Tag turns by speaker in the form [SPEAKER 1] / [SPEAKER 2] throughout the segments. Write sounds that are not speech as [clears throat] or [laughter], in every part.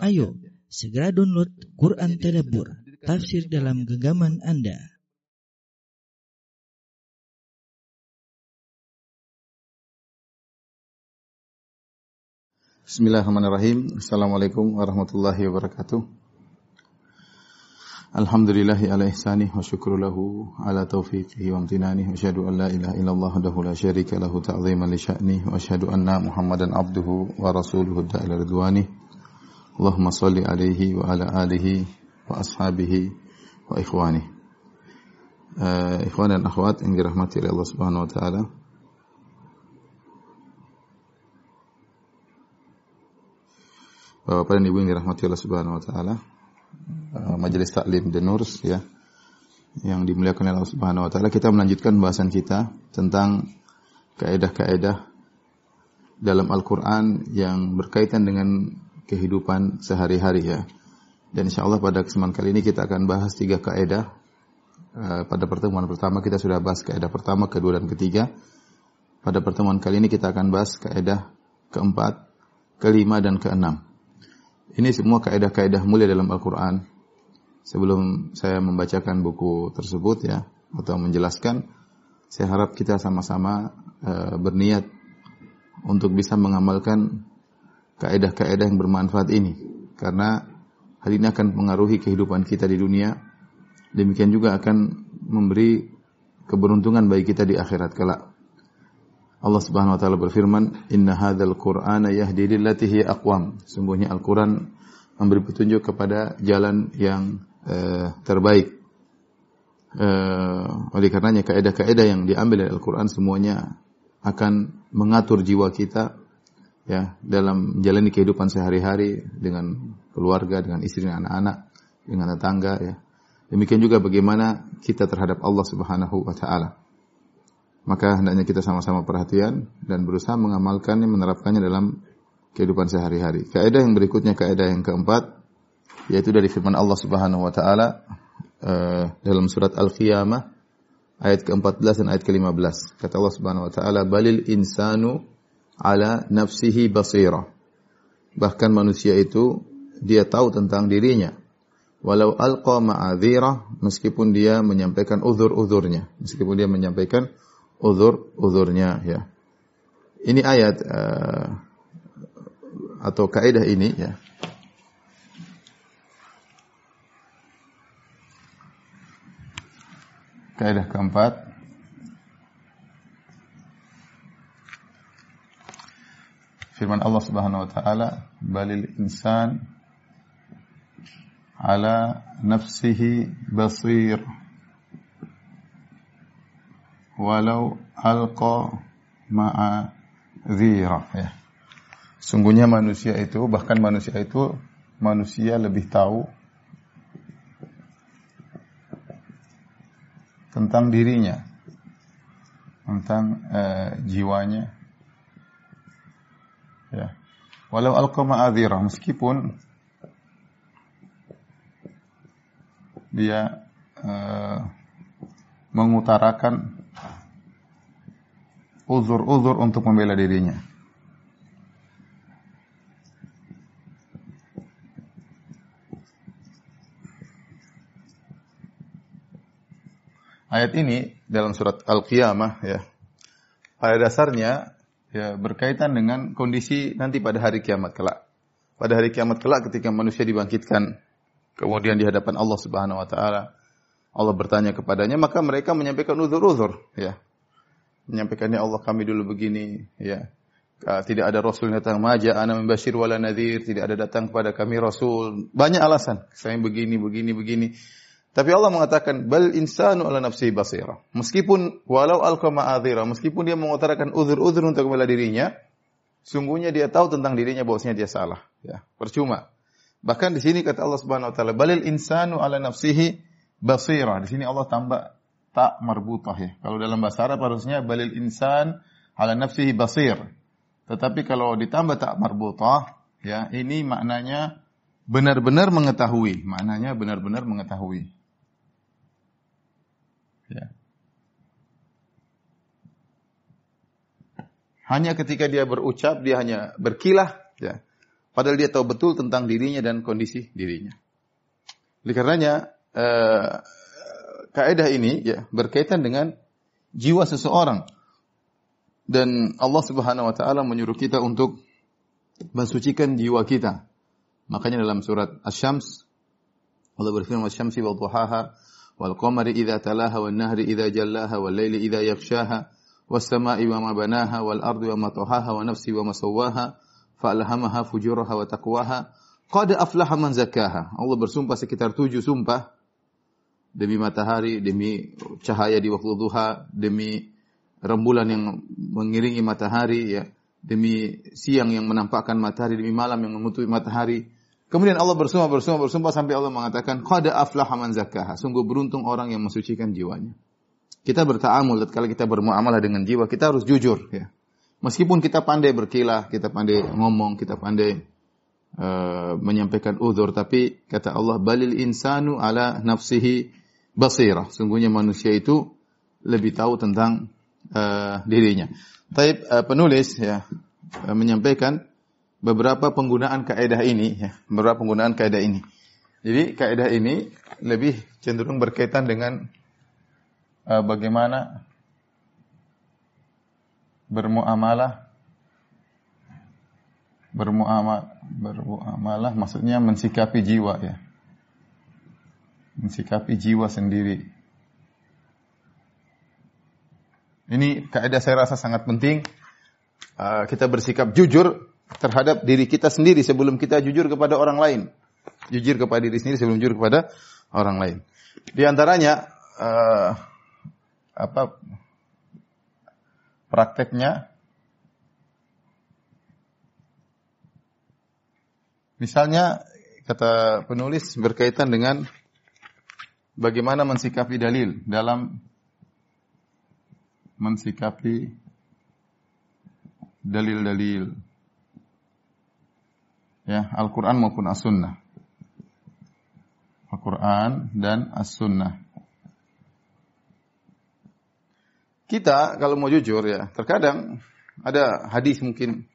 [SPEAKER 1] Ayo, segera download Quran Tadabbur, tafsir dalam genggaman Anda.
[SPEAKER 2] Bismillahirrahmanirrahim. Assalamualaikum warahmatullahi wabarakatuh. Alhamdulillahi ala ihsanih wa syukru lahu ala taufiqihi wa amtinanih wa asyhadu an la ilaha illallah wahdahu la syarika lahu ta'ziman li sya'nih wa asyhadu anna Muhammadan abduhu wa rasuluhu da'ila ridwanih Allahumma salli alaihi wa ala alihi wa ashabihi wa ikhwani. Uh, ikhwan dan akhwat yang dirahmati oleh Allah Subhanahu wa taala. Bapak dan Ibu yang dirahmati Allah Subhanahu wa taala. Uh, Majelis Taklim The Nurs ya. Yang dimuliakan oleh Allah Subhanahu wa taala, kita melanjutkan bahasan kita tentang kaedah-kaedah dalam Al-Qur'an yang berkaitan dengan kehidupan sehari-hari ya. Dan insya Allah pada kesempatan kali ini kita akan bahas tiga kaidah. Uh, pada pertemuan pertama kita sudah bahas kaidah pertama, kedua dan ketiga. Pada pertemuan kali ini kita akan bahas kaidah keempat, kelima dan keenam. Ini semua kaidah-kaidah mulia dalam Al-Quran. Sebelum saya membacakan buku tersebut ya atau menjelaskan, saya harap kita sama-sama uh, berniat untuk bisa mengamalkan kaedah-kaedah yang bermanfaat ini. Karena hal ini akan mengaruhi kehidupan kita di dunia. Demikian juga akan memberi keberuntungan bagi kita di akhirat kelak. Allah Subhanahu wa taala berfirman inna hadzal qur'ana yahdi lillati hi aqwam. Sungguhnya Al-Qur'an memberi petunjuk kepada jalan yang uh, terbaik. Uh, oleh karenanya kaedah-kaedah yang diambil dari Al-Qur'an semuanya akan mengatur jiwa kita ya dalam menjalani kehidupan sehari-hari dengan keluarga, dengan istri dan anak-anak, dengan tetangga ya. Demikian juga bagaimana kita terhadap Allah Subhanahu wa taala. Maka hendaknya kita sama-sama perhatian dan berusaha mengamalkannya, menerapkannya dalam kehidupan sehari-hari. Kaidah yang berikutnya kaidah yang keempat yaitu dari firman Allah Subhanahu wa taala uh, dalam surat Al-Qiyamah ayat ke-14 dan ayat ke-15. Kata Allah Subhanahu wa taala, "Balil insanu ala nafsihi basira. Bahkan manusia itu dia tahu tentang dirinya. Walau alqa ma'adhira meskipun dia menyampaikan uzur-uzurnya, meskipun dia menyampaikan uzur-uzurnya ya. Ini ayat uh, atau kaidah ini ya. Kaidah keempat firman Allah Subhanahu wa taala balil insan ala nafsihi basir. Walau alqa ma'a dhira ya. Sungguhnya manusia itu bahkan manusia itu manusia lebih tahu tentang dirinya tentang uh, jiwanya Ya. Walau alqama adhira meskipun dia uh, mengutarakan uzur-uzur untuk membela dirinya. Ayat ini dalam surat Al-Qiyamah ya. Pada dasarnya ya berkaitan dengan kondisi nanti pada hari kiamat kelak. Pada hari kiamat kelak ketika manusia dibangkitkan kemudian di hadapan Allah Subhanahu wa taala Allah bertanya kepadanya maka mereka menyampaikan uzur-uzur ya. Menyampaikannya Allah kami dulu begini ya. Tidak ada rasul yang datang maja ana membashir wala nadhir, tidak ada datang kepada kami rasul. Banyak alasan. Saya begini begini begini. Tapi Allah mengatakan bal insanu ala nafsi basira. Meskipun walau alqa ma'adzira, meskipun dia mengutarakan uzur-uzur untuk membela dirinya, sungguhnya dia tahu tentang dirinya bahwasanya dia salah, ya. Percuma. Bahkan di sini kata Allah Subhanahu wa taala, balil insanu ala nafsihi basira. Di sini Allah tambah tak marbutah ya. Kalau dalam bahasa Arab harusnya balil insan ala nafsihi basir. Tetapi kalau ditambah tak marbutah, ya, ini maknanya benar-benar mengetahui, maknanya benar-benar mengetahui. Ya. Hanya ketika dia berucap, dia hanya berkilah, ya. padahal dia tahu betul tentang dirinya dan kondisi dirinya. Oleh karenanya eh, kaidah ini ya berkaitan dengan jiwa seseorang. Dan Allah Subhanahu wa taala menyuruh kita untuk mensucikan jiwa kita. Makanya dalam surat Asy-Syams Allah berfirman "Wasy-syamsi wa wal qamari idza talaha wan nahri idza jallaha wal laili idza yaghshaha was sama'i wa ma banaha wal ardi wa ma tahaha wa nafsi wa ma fa alhamaha fujuraha wa taqwaha qad aflaha man zakkaha." Allah bersumpah sekitar tujuh sumpah demi matahari, demi cahaya di waktu duha, demi rembulan yang mengiringi matahari, ya, demi siang yang menampakkan matahari, demi malam yang menutupi matahari. Kemudian Allah bersumpah, bersumpah, bersumpah sampai Allah mengatakan, Qad aflaha man zakkaha. Sungguh beruntung orang yang mensucikan jiwanya. Kita berta'amul, kalau kita bermuamalah dengan jiwa, kita harus jujur. Ya. Meskipun kita pandai berkilah, kita pandai ngomong, kita pandai uh, menyampaikan uzur, tapi kata Allah, balil insanu ala nafsihi basirah. Sungguhnya manusia itu lebih tahu tentang uh, dirinya. Tapi uh, penulis ya uh, menyampaikan beberapa penggunaan kaidah ini ya, beberapa penggunaan kaidah ini. Jadi kaidah ini lebih cenderung berkaitan dengan uh, bagaimana bermuamalah bermuamalah bermuamalah maksudnya mensikapi jiwa ya mensikapi jiwa sendiri. Ini kaidah saya rasa sangat penting. Uh, kita bersikap jujur terhadap diri kita sendiri sebelum kita jujur kepada orang lain. Jujur kepada diri sendiri sebelum jujur kepada orang lain. Di antaranya uh, apa prakteknya misalnya kata penulis berkaitan dengan bagaimana mensikapi dalil dalam mensikapi dalil-dalil ya Al-Qur'an maupun As-Sunnah. Al-Qur'an dan As-Sunnah. Kita kalau mau jujur ya, terkadang ada hadis mungkin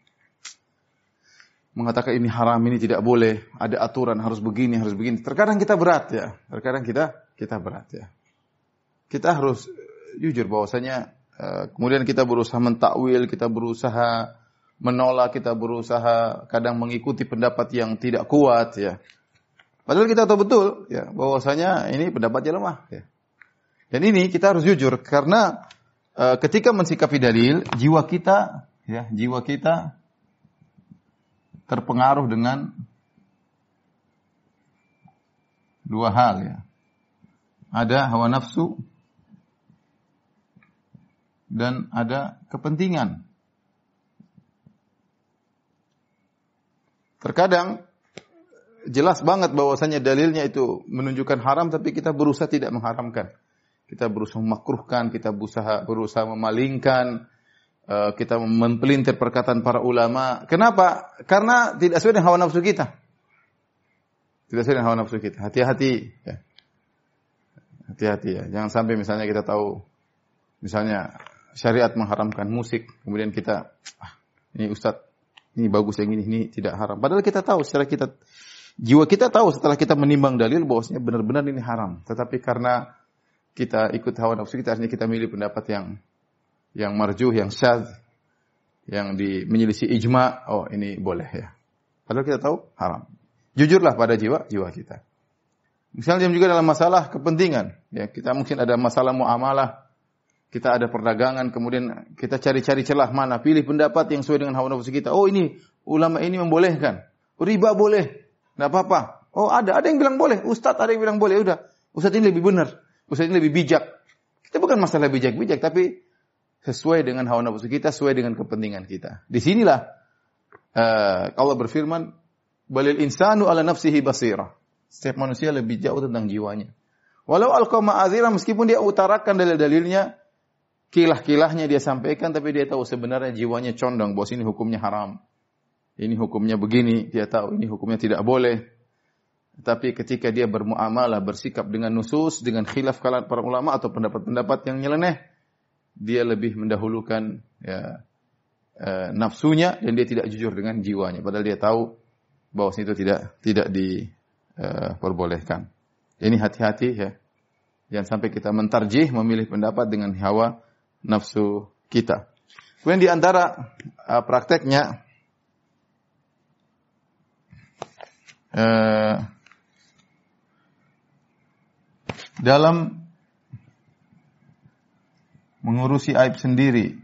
[SPEAKER 2] mengatakan ini haram, ini tidak boleh, ada aturan harus begini, harus begini. Terkadang kita berat ya, terkadang kita kita berat ya. Kita harus jujur bahwasanya uh, kemudian kita berusaha mentakwil, kita berusaha menolak, kita berusaha kadang mengikuti pendapat yang tidak kuat ya. Padahal kita tahu betul ya bahwasanya ini pendapatnya lemah ya. Dan ini kita harus jujur karena uh, ketika mensikapi dalil, jiwa kita ya, jiwa kita terpengaruh dengan dua hal ya ada hawa nafsu dan ada kepentingan. Terkadang jelas banget bahwasanya dalilnya itu menunjukkan haram tapi kita berusaha tidak mengharamkan. Kita berusaha memakruhkan, kita berusaha berusaha memalingkan, eh, kita mempelintir perkataan para ulama. Kenapa? Karena tidak sesuai dengan hawa nafsu kita. Tidak sesuai dengan hawa nafsu kita. Hati-hati ya. Hati-hati ya. Jangan sampai misalnya kita tahu misalnya syariat mengharamkan musik, kemudian kita ah, ini ustadz ini bagus yang ini ini tidak haram. Padahal kita tahu secara kita jiwa kita tahu setelah kita menimbang dalil bahwasanya benar-benar ini haram. Tetapi karena kita ikut hawa nafsu kita akhirnya kita milih pendapat yang yang marjuh, yang syadz, yang di menyelisih ijma, oh ini boleh ya. Padahal kita tahu haram. Jujurlah pada jiwa jiwa kita. Misalnya juga dalam masalah kepentingan, ya kita mungkin ada masalah muamalah, kita ada perdagangan, kemudian kita cari-cari celah mana, pilih pendapat yang sesuai dengan hawa nafsu kita. Oh ini ulama ini membolehkan, riba boleh, tidak apa-apa. Oh ada, ada yang bilang boleh, ustadz ada yang bilang boleh, udah, ustadz ini lebih benar, ustadz ini lebih bijak. Kita bukan masalah bijak-bijak, tapi sesuai dengan hawa nafsu kita, sesuai dengan kepentingan kita. Di sinilah uh, Allah berfirman, balil insanu ala nafsihi basirah. Setiap manusia lebih jauh tentang jiwanya. Walau alqama azira meskipun dia utarakan dalil-dalilnya, kilah-kilahnya dia sampaikan tapi dia tahu sebenarnya jiwanya condong bahwa ini hukumnya haram. Ini hukumnya begini, dia tahu ini hukumnya tidak boleh. Tapi ketika dia bermuamalah, bersikap dengan nusus, dengan khilaf kalangan para ulama atau pendapat-pendapat yang nyeleneh, dia lebih mendahulukan ya, e, nafsunya dan dia tidak jujur dengan jiwanya. Padahal dia tahu bahwa itu tidak tidak diperbolehkan. Ini hati-hati ya. Jangan sampai kita mentarjih memilih pendapat dengan hawa nafsu kita. Kemudian di antara uh, prakteknya uh, dalam mengurusi aib sendiri,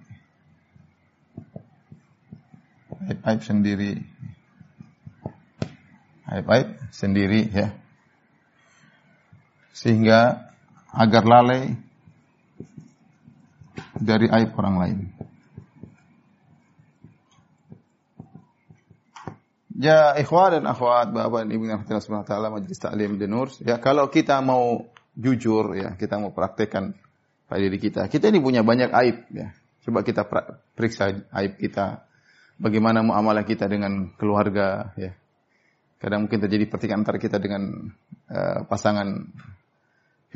[SPEAKER 2] aib-aib sendiri, aib-aib sendiri ya, sehingga agar lalai dari aib orang lain. Ya ikhwan dan akhwat, bapak dan ibu yang subhanahu wa ta'ala majlis ta'lim denur. Ya kalau kita mau jujur ya, kita mau praktekkan pada diri kita. Kita ini punya banyak aib ya. Coba kita periksa aib kita. Bagaimana muamalah kita dengan keluarga ya. Kadang mungkin terjadi pertikaian antara kita dengan uh, pasangan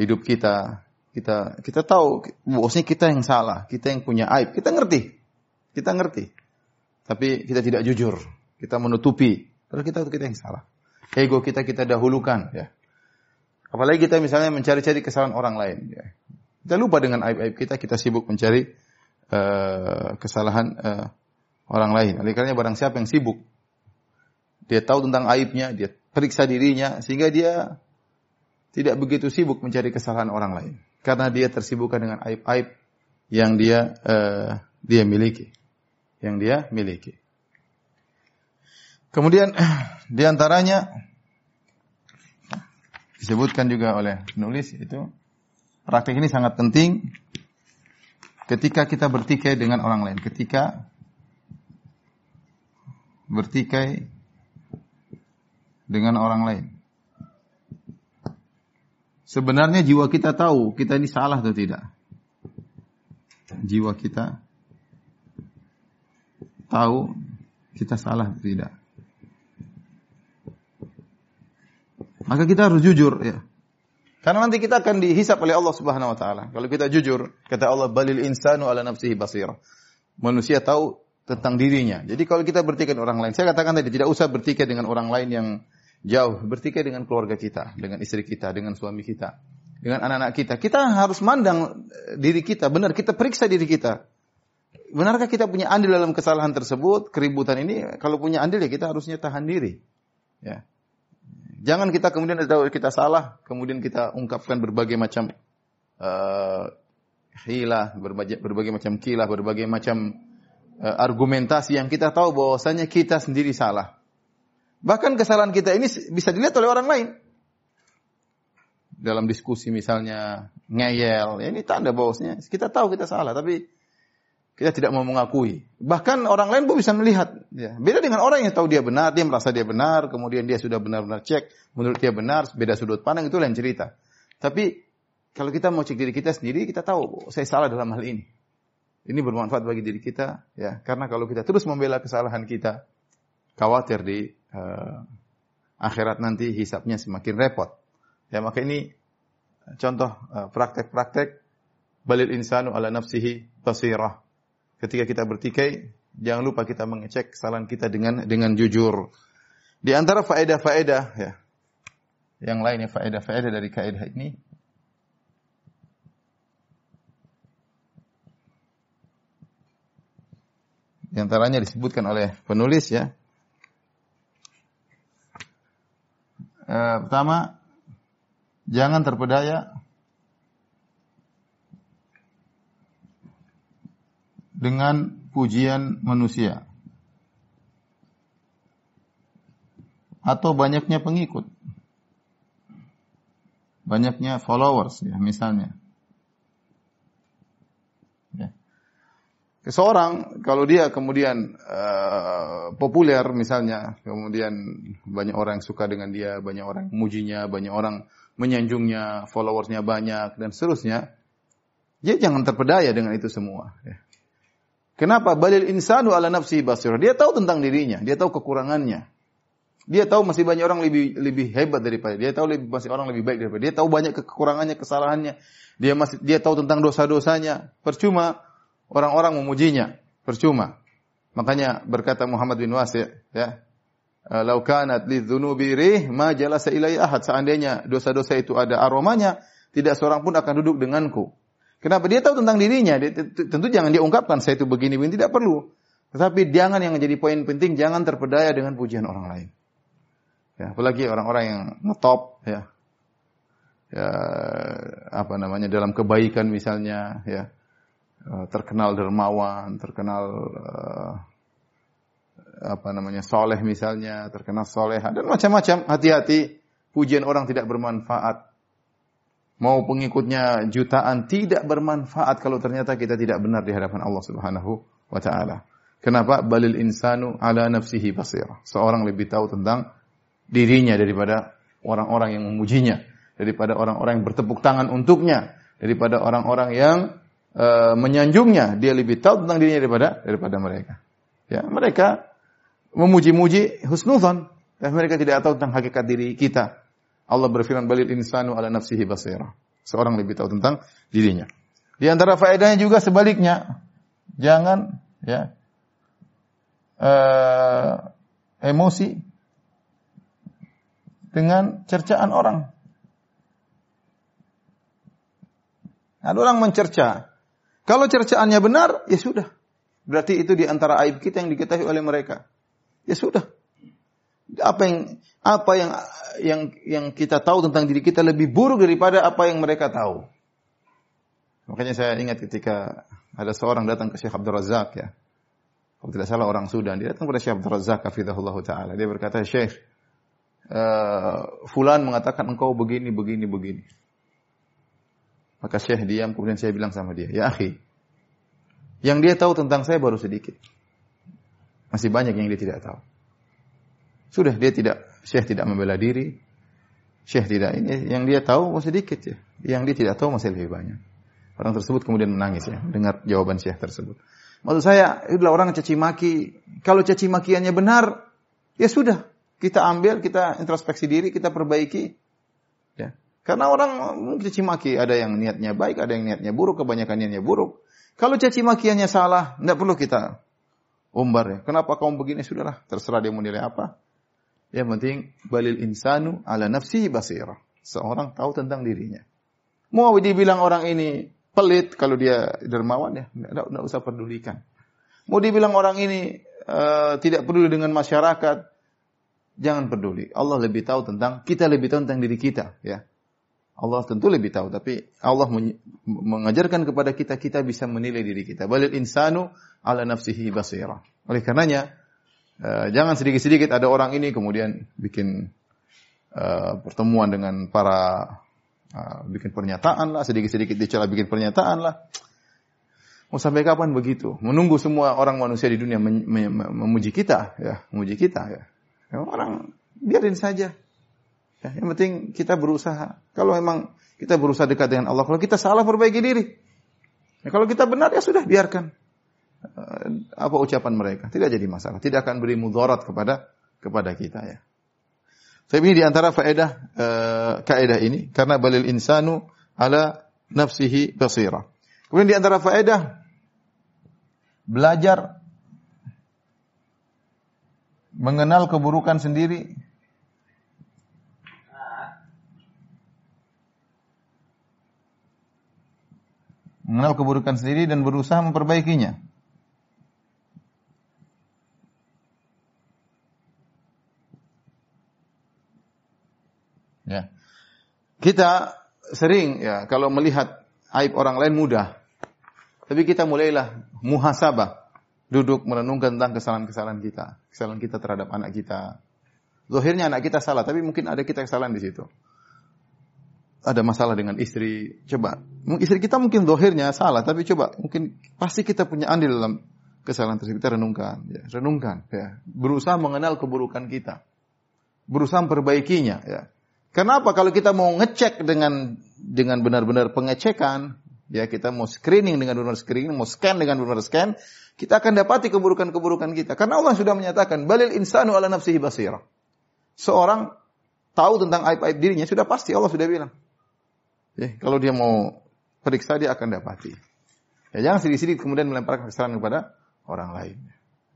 [SPEAKER 2] hidup kita. Kita kita tahu bosnya kita yang salah, kita yang punya aib. Kita ngerti. Kita ngerti. Tapi kita tidak jujur kita menutupi. Padahal kita kita yang salah. Ego kita kita dahulukan ya. Apalagi kita misalnya mencari-cari kesalahan orang lain ya. Kita lupa dengan aib-aib kita, kita sibuk mencari uh, kesalahan uh, orang lain. Oleh karena barang siapa yang sibuk dia tahu tentang aibnya, dia periksa dirinya sehingga dia tidak begitu sibuk mencari kesalahan orang lain karena dia tersibukkan dengan aib-aib yang dia uh, dia miliki, yang dia miliki. Kemudian [clears throat] di antaranya disebutkan juga oleh penulis itu praktek ini sangat penting ketika kita bertikai dengan orang lain, ketika bertikai dengan orang lain. Sebenarnya jiwa kita tahu kita ini salah atau tidak. Jiwa kita tahu kita salah atau tidak. Maka kita harus jujur ya. Karena nanti kita akan dihisap oleh Allah Subhanahu wa taala. Kalau kita jujur, kata Allah balil insanu ala nafsihi basira. Manusia tahu tentang dirinya. Jadi kalau kita bertikai dengan orang lain, saya katakan tadi tidak usah bertikai dengan orang lain yang jauh, bertikai dengan keluarga kita, dengan istri kita, dengan suami kita, dengan anak-anak kita. Kita harus mandang eh, diri kita, benar kita periksa diri kita. Benarkah kita punya andil dalam kesalahan tersebut, keributan ini? Kalau punya andil ya kita harusnya tahan diri. Ya. Jangan kita kemudian tahu kita salah, kemudian kita ungkapkan berbagai macam uh, hilah, berbagai, berbagai macam kilah, berbagai macam uh, argumentasi yang kita tahu bahwasanya kita sendiri salah. Bahkan kesalahan kita ini bisa dilihat oleh orang lain. Dalam diskusi misalnya ngeyel, ya ini tanda bahwasanya kita tahu kita salah, tapi kita tidak mau mengakui. Bahkan orang lain pun bisa melihat. Ya. Beda dengan orang yang tahu dia benar, dia merasa dia benar, kemudian dia sudah benar-benar cek, menurut dia benar, beda sudut pandang itu lain cerita. Tapi kalau kita mau cek diri kita sendiri, kita tahu oh, saya salah dalam hal ini. Ini bermanfaat bagi diri kita, ya. Karena kalau kita terus membela kesalahan kita, khawatir di uh, akhirat nanti hisapnya semakin repot. Ya maka ini contoh uh, praktek-praktek balil insanu ala nafsihi tasirah ketika kita bertikai, jangan lupa kita mengecek kesalahan kita dengan dengan jujur. Di antara faedah-faedah ya, yang lainnya faedah-faedah dari kaidah ini Di antaranya disebutkan oleh penulis ya. E, pertama, jangan terpedaya. Dengan pujian manusia. Atau banyaknya pengikut. Banyaknya followers ya misalnya seseorang kalau dia kemudian uh, populer misalnya kemudian banyak orang yang suka dengan dia banyak orang mujinya banyak orang menyanjungnya followersnya banyak dan seterusnya dia jangan terpedaya dengan itu semua ya. Kenapa? Balil insanu ala nafsi basir. Dia tahu tentang dirinya, dia tahu kekurangannya. Dia tahu masih banyak orang lebih lebih hebat daripada dia. tahu lebih, masih orang lebih baik daripada dia. tahu banyak kekurangannya, kesalahannya. Dia masih dia tahu tentang dosa-dosanya. Percuma orang-orang memujinya. Percuma. Makanya berkata Muhammad bin Wasi' ya. eh, "Lau kanat lidzunubi rih ma jalasa ilai ahad." Seandainya dosa-dosa itu ada aromanya, tidak seorang pun akan duduk denganku. Kenapa? Dia tahu tentang dirinya. Dia, tentu jangan dia ungkapkan saya itu begini begini tidak perlu. Tetapi jangan yang menjadi poin penting jangan terpedaya dengan pujian orang lain. Ya, apalagi orang-orang yang ngetop ya. Ya, apa namanya dalam kebaikan misalnya ya. Eh, terkenal dermawan, terkenal uh, apa namanya soleh misalnya, terkenal soleh dan macam-macam. Hati-hati, pujian orang tidak bermanfaat. Mau pengikutnya jutaan tidak bermanfaat kalau ternyata kita tidak benar di hadapan Allah Subhanahu wa taala. Kenapa? Balil insanu ala nafsihi basira. Seorang lebih tahu tentang dirinya daripada orang-orang yang memujinya, daripada orang-orang yang bertepuk tangan untuknya, daripada orang-orang yang uh, menyanjungnya. Dia lebih tahu tentang dirinya daripada daripada mereka. Ya, mereka memuji-muji husnuzan dan mereka tidak tahu tentang hakikat diri kita. Allah berfirman balil insanu ala nafsihi basira. Seorang lebih tahu tentang dirinya. Di antara faedahnya juga sebaliknya. Jangan ya uh, emosi dengan cercaan orang. Ada orang mencerca. Kalau cercaannya benar, ya sudah. Berarti itu di antara aib kita yang diketahui oleh mereka. Ya sudah. Apa yang apa yang yang yang kita tahu tentang diri kita lebih buruk daripada apa yang mereka tahu. Makanya saya ingat ketika ada seorang datang ke Syekh Abdul Razak ya. Kalau tidak salah orang Sudan, dia datang kepada Syekh Abdul Razak hafizahullah taala. Dia berkata, "Syekh, uh, fulan mengatakan engkau begini begini begini." Maka Syekh diam kemudian saya bilang sama dia, "Ya akhi, yang dia tahu tentang saya baru sedikit. Masih banyak yang dia tidak tahu." Sudah dia tidak Syekh tidak membela diri. Syekh tidak ini yang dia tahu masih sedikit ya. Yang dia tidak tahu masih lebih banyak. Orang tersebut kemudian menangis ya dengar jawaban Syekh tersebut. Maksud saya, itulah orang caci maki. Kalau caci makiannya benar, ya sudah. Kita ambil, kita introspeksi diri, kita perbaiki. Ya. Karena orang caci maki, ada yang niatnya baik, ada yang niatnya buruk, kebanyakan niatnya buruk. Kalau caci makiannya salah, tidak perlu kita umbar ya. Kenapa kamu begini? Sudahlah, terserah dia mau nilai apa. Yang penting balil insanu ala nafsi basira. Seorang tahu tentang dirinya. Mau dibilang orang ini pelit kalau dia dermawan ya, tidak usah pedulikan. Mau dibilang orang ini uh, tidak peduli dengan masyarakat, jangan peduli. Allah lebih tahu tentang kita lebih tahu tentang diri kita, ya. Allah tentu lebih tahu, tapi Allah mengajarkan kepada kita kita bisa menilai diri kita. Balil insanu ala nafsihi basira. Oleh karenanya Uh, jangan sedikit-sedikit ada orang ini kemudian bikin uh, pertemuan dengan para uh, bikin pernyataan lah, sedikit-sedikit dicela bikin pernyataan lah. Mau sampai kapan begitu? Menunggu semua orang manusia di dunia memuji kita, ya, memuji kita, ya. ya orang biarin saja. Ya, yang penting kita berusaha. Kalau memang kita berusaha dekat dengan Allah, kalau kita salah perbaiki diri. Ya, kalau kita benar ya sudah biarkan. Eh, apa ucapan mereka. Tidak jadi masalah. Tidak akan beri mudarat kepada kepada kita ya. Tapi ini di antara faedah uh, kaidah ini karena balil insanu ala nafsihi basira. Kemudian di antara faedah belajar mengenal keburukan sendiri mengenal keburukan sendiri dan berusaha memperbaikinya. Ya. Kita sering ya kalau melihat aib orang lain mudah. Tapi kita mulailah muhasabah. Duduk merenungkan tentang kesalahan-kesalahan kita. Kesalahan kita terhadap anak kita. Zohirnya anak kita salah, tapi mungkin ada kita kesalahan di situ. Ada masalah dengan istri. Coba, istri kita mungkin zohirnya salah, tapi coba, mungkin pasti kita punya andil dalam kesalahan tersebut. Kita renungkan, ya, renungkan. Ya. Berusaha mengenal keburukan kita. Berusaha memperbaikinya. Ya. Kenapa kalau kita mau ngecek dengan dengan benar-benar pengecekan, ya kita mau screening dengan benar screening, mau scan dengan benar scan, kita akan dapati keburukan-keburukan kita. Karena Allah sudah menyatakan, balil insanu ala nafsihi basira. Seorang tahu tentang aib-aib dirinya sudah pasti Allah sudah bilang. Ya, kalau dia mau periksa dia akan dapati. Ya, jangan sedikit-sedikit kemudian melemparkan kesalahan kepada orang lain.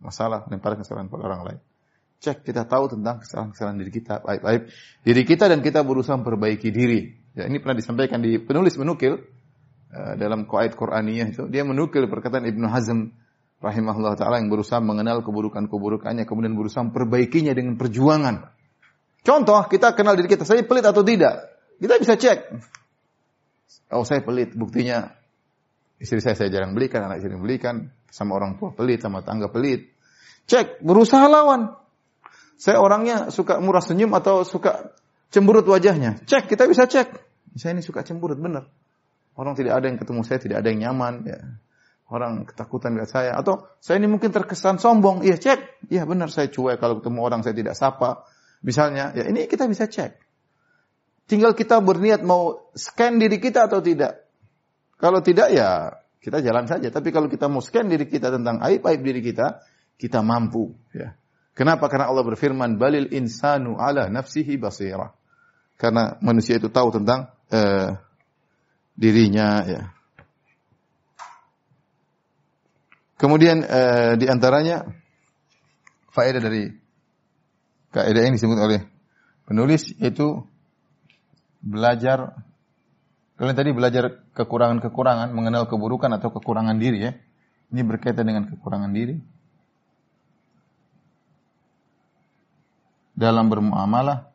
[SPEAKER 2] Masalah melemparkan kesalahan kepada orang lain. cek, kita tahu tentang kesalahan-kesalahan diri kita, aib-aib diri kita dan kita berusaha memperbaiki diri. Ya, ini pernah disampaikan di penulis menukil uh, dalam qaid Qur'aniyah itu, dia menukil perkataan Ibnu Hazm rahimahullah taala yang berusaha mengenal keburukan-keburukannya kemudian berusaha memperbaikinya dengan perjuangan. Contoh, kita kenal diri kita, saya pelit atau tidak? Kita bisa cek. Oh, saya pelit, buktinya istri saya saya jarang belikan, anak istri belikan, sama orang tua pelit, sama tangga pelit. Cek, berusaha lawan. Saya orangnya suka murah senyum atau suka cemburut wajahnya. Cek, kita bisa cek. Saya ini suka cemburut, benar. Orang tidak ada yang ketemu saya, tidak ada yang nyaman. Ya. Orang ketakutan lihat saya. Atau saya ini mungkin terkesan sombong. Iya, cek. Iya, benar saya cuek. Kalau ketemu orang saya tidak sapa. Misalnya, ya ini kita bisa cek. Tinggal kita berniat mau scan diri kita atau tidak. Kalau tidak ya kita jalan saja. Tapi kalau kita mau scan diri kita tentang aib-aib diri kita, kita mampu. Ya. Kenapa? Karena Allah berfirman, balil insanu ala nafsihi basira. Karena manusia itu tahu tentang uh, dirinya. Ya. Kemudian uh, di antaranya faedah dari kaidah yang disebut oleh penulis yaitu belajar kalian tadi belajar kekurangan-kekurangan, mengenal keburukan atau kekurangan diri ya. Ini berkaitan dengan kekurangan diri. dalam bermuamalah.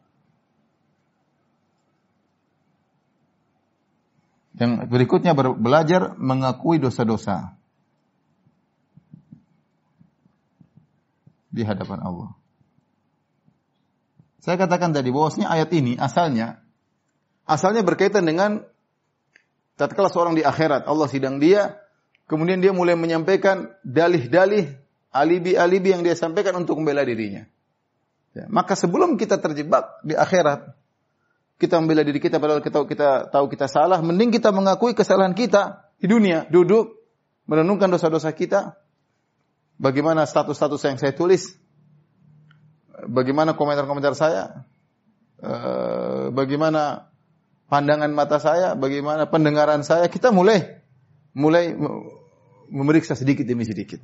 [SPEAKER 2] Yang berikutnya belajar mengakui dosa-dosa di hadapan Allah. Saya katakan tadi bahwasanya ayat ini asalnya asalnya berkaitan dengan tatkala seorang di akhirat Allah sidang dia, kemudian dia mulai menyampaikan dalih-dalih alibi-alibi yang dia sampaikan untuk membela dirinya. Ya, maka sebelum kita terjebak di akhirat, kita membela diri kita padahal kita, kita tahu kita salah, mending kita mengakui kesalahan kita di dunia, duduk merenungkan dosa-dosa kita. Bagaimana status-status yang saya tulis? Bagaimana komentar-komentar saya? Eh, bagaimana pandangan mata saya? Bagaimana pendengaran saya? Kita mulai mulai memeriksa sedikit demi sedikit.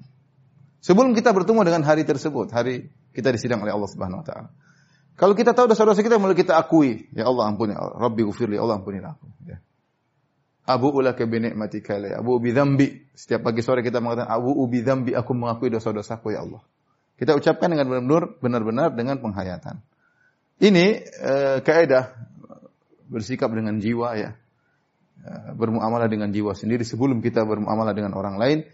[SPEAKER 2] Sebelum kita bertemu dengan hari tersebut, hari kita disidang oleh Allah Subhanahu wa taala. Kalau kita tahu dosa-dosa kita mulai kita akui, ya Allah ampuni, Rabbi ghufirli, Allah ampuni aku. Ya. Abu ulaka bi ni'matika la Abu bi dzambi. Setiap pagi sore kita mengatakan Abu bi dzambi, aku mengakui dosa-dosaku ya Allah. Kita ucapkan dengan benar-benar benar-benar dengan penghayatan. Ini eh, kaidah bersikap dengan jiwa ya. Eh, bermuamalah dengan jiwa sendiri sebelum kita bermuamalah dengan orang lain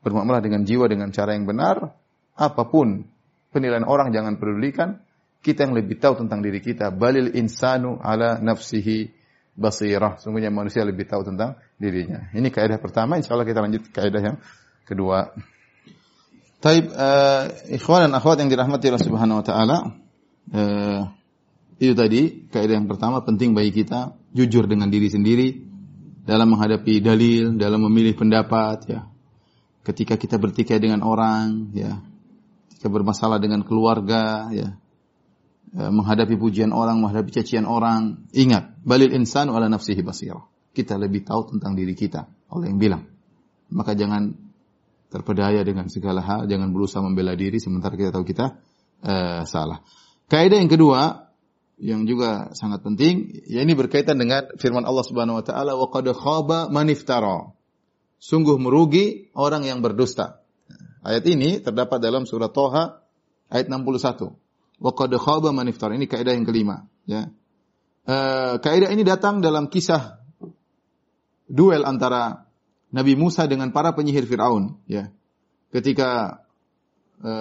[SPEAKER 2] bermuamalah dengan jiwa dengan cara yang benar, apa pun penilaian orang jangan pedulikan, kita yang lebih tahu tentang diri kita. Balil insanu ala nafsihi basirah. Sungguhnya manusia lebih tahu tentang dirinya. Ini kaidah pertama, insya Allah kita lanjut kaidah yang kedua. Taib, uh, ikhwan dan akhwat yang dirahmati Allah Subhanahu wa taala, uh, itu tadi kaidah yang pertama penting bagi kita jujur dengan diri sendiri dalam menghadapi dalil, dalam memilih pendapat ya ketika kita bertikai dengan orang, ya, ketika bermasalah dengan keluarga, ya, ya, menghadapi pujian orang, menghadapi cacian orang, ingat, balil insan ala nafsihi basirah. Kita lebih tahu tentang diri kita, Allah yang bilang. Maka jangan terpedaya dengan segala hal, jangan berusaha membela diri sementara kita tahu kita uh, salah. Kaidah yang kedua yang juga sangat penting, ya ini berkaitan dengan firman Allah Subhanahu wa taala wa qad khaba man iftara. Sungguh merugi orang yang berdusta. Ayat ini terdapat dalam surat Toha ayat 61. Wa qad khaba man iftar. Ini kaidah yang kelima, ya. E, kaidah ini datang dalam kisah duel antara Nabi Musa dengan para penyihir Firaun, ya. Ketika e,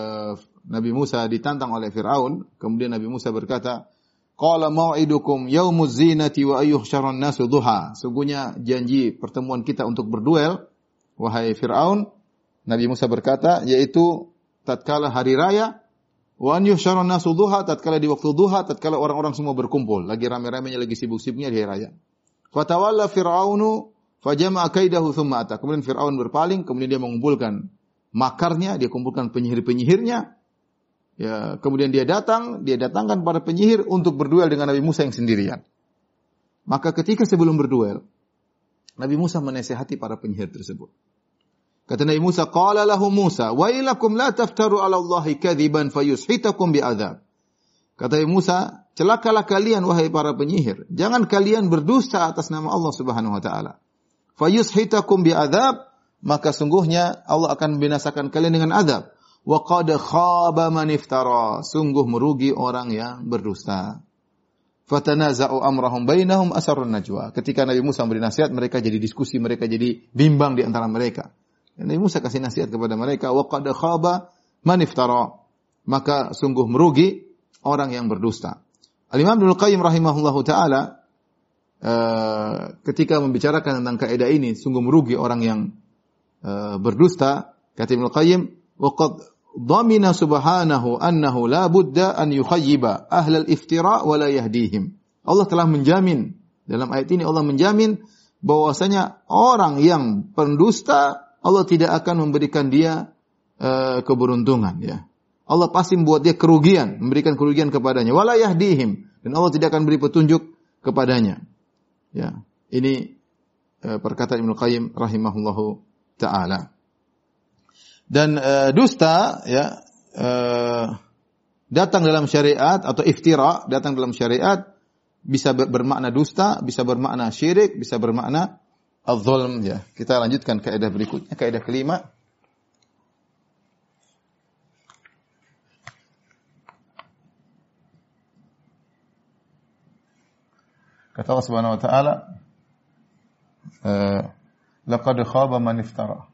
[SPEAKER 2] Nabi Musa ditantang oleh Firaun, kemudian Nabi Musa berkata, Qala mau'idukum yaumuz zinati wa ayyuhsyaran nasu duha. Sungguhnya janji pertemuan kita untuk berduel wahai Firaun, Nabi Musa berkata yaitu tatkala hari raya wa an yuhsyarun nasu duha tatkala di waktu duha tatkala orang-orang semua berkumpul, lagi rame-ramenya lagi sibuk-sibuknya di hari raya. Fatawalla Fir'aunu fajama'a kaidahu thumma ata. Kemudian Fir'aun berpaling, kemudian dia mengumpulkan makarnya, dia kumpulkan penyihir-penyihirnya, Ya, kemudian dia datang, dia datangkan para penyihir untuk berduel dengan Nabi Musa yang sendirian. Maka ketika sebelum berduel, Nabi Musa menasehati para penyihir tersebut. Kata Nabi Musa, qala lahu Musa, "Wa ilakum la taftaru 'ala Allahi kadhiban fayushitakum bi'adzab." Kata Nabi Musa, celakalah kalian wahai para penyihir. Jangan kalian berdusta atas nama Allah Subhanahu wa taala. Fayushitakum bi'adzab, maka sungguhnya Allah akan membinasakan kalian dengan azab. Wa qad khaba man iftara. Sungguh merugi orang yang berdusta. Fatanaza'u amrahum bainahum asarun najwa. Ketika Nabi Musa memberi nasihat, mereka jadi diskusi, mereka jadi bimbang di antara mereka. Nabi Musa kasih nasihat kepada mereka, wa qad khaba man iftara. Maka sungguh merugi orang yang berdusta. Al-Imam Ibnu Qayyim rahimahullahu taala uh, ketika membicarakan tentang kaidah ini sungguh merugi orang yang uh, berdusta, kata Ibnu Qayyim, dhamina subhanahu annahu la budda an yukhayyiba ahlal iftira wa la yahdihim. Allah telah menjamin dalam ayat ini Allah menjamin bahwasanya orang yang pendusta Allah tidak akan memberikan dia uh, keberuntungan ya. Allah pasti membuat dia kerugian, memberikan kerugian kepadanya. Wala yahdihim dan Allah tidak akan beri petunjuk kepadanya. Ya, ini uh, perkataan Ibnu Qayyim rahimahullahu taala. Dan uh, dusta ya uh, datang dalam syariat atau iftira datang dalam syariat bisa bermakna dusta, bisa bermakna syirik, bisa bermakna al-zulm ya. Kita lanjutkan kaidah berikutnya, kaidah kelima. Kata Allah Subhanahu wa taala, eh, "Laqad khaba man iftara."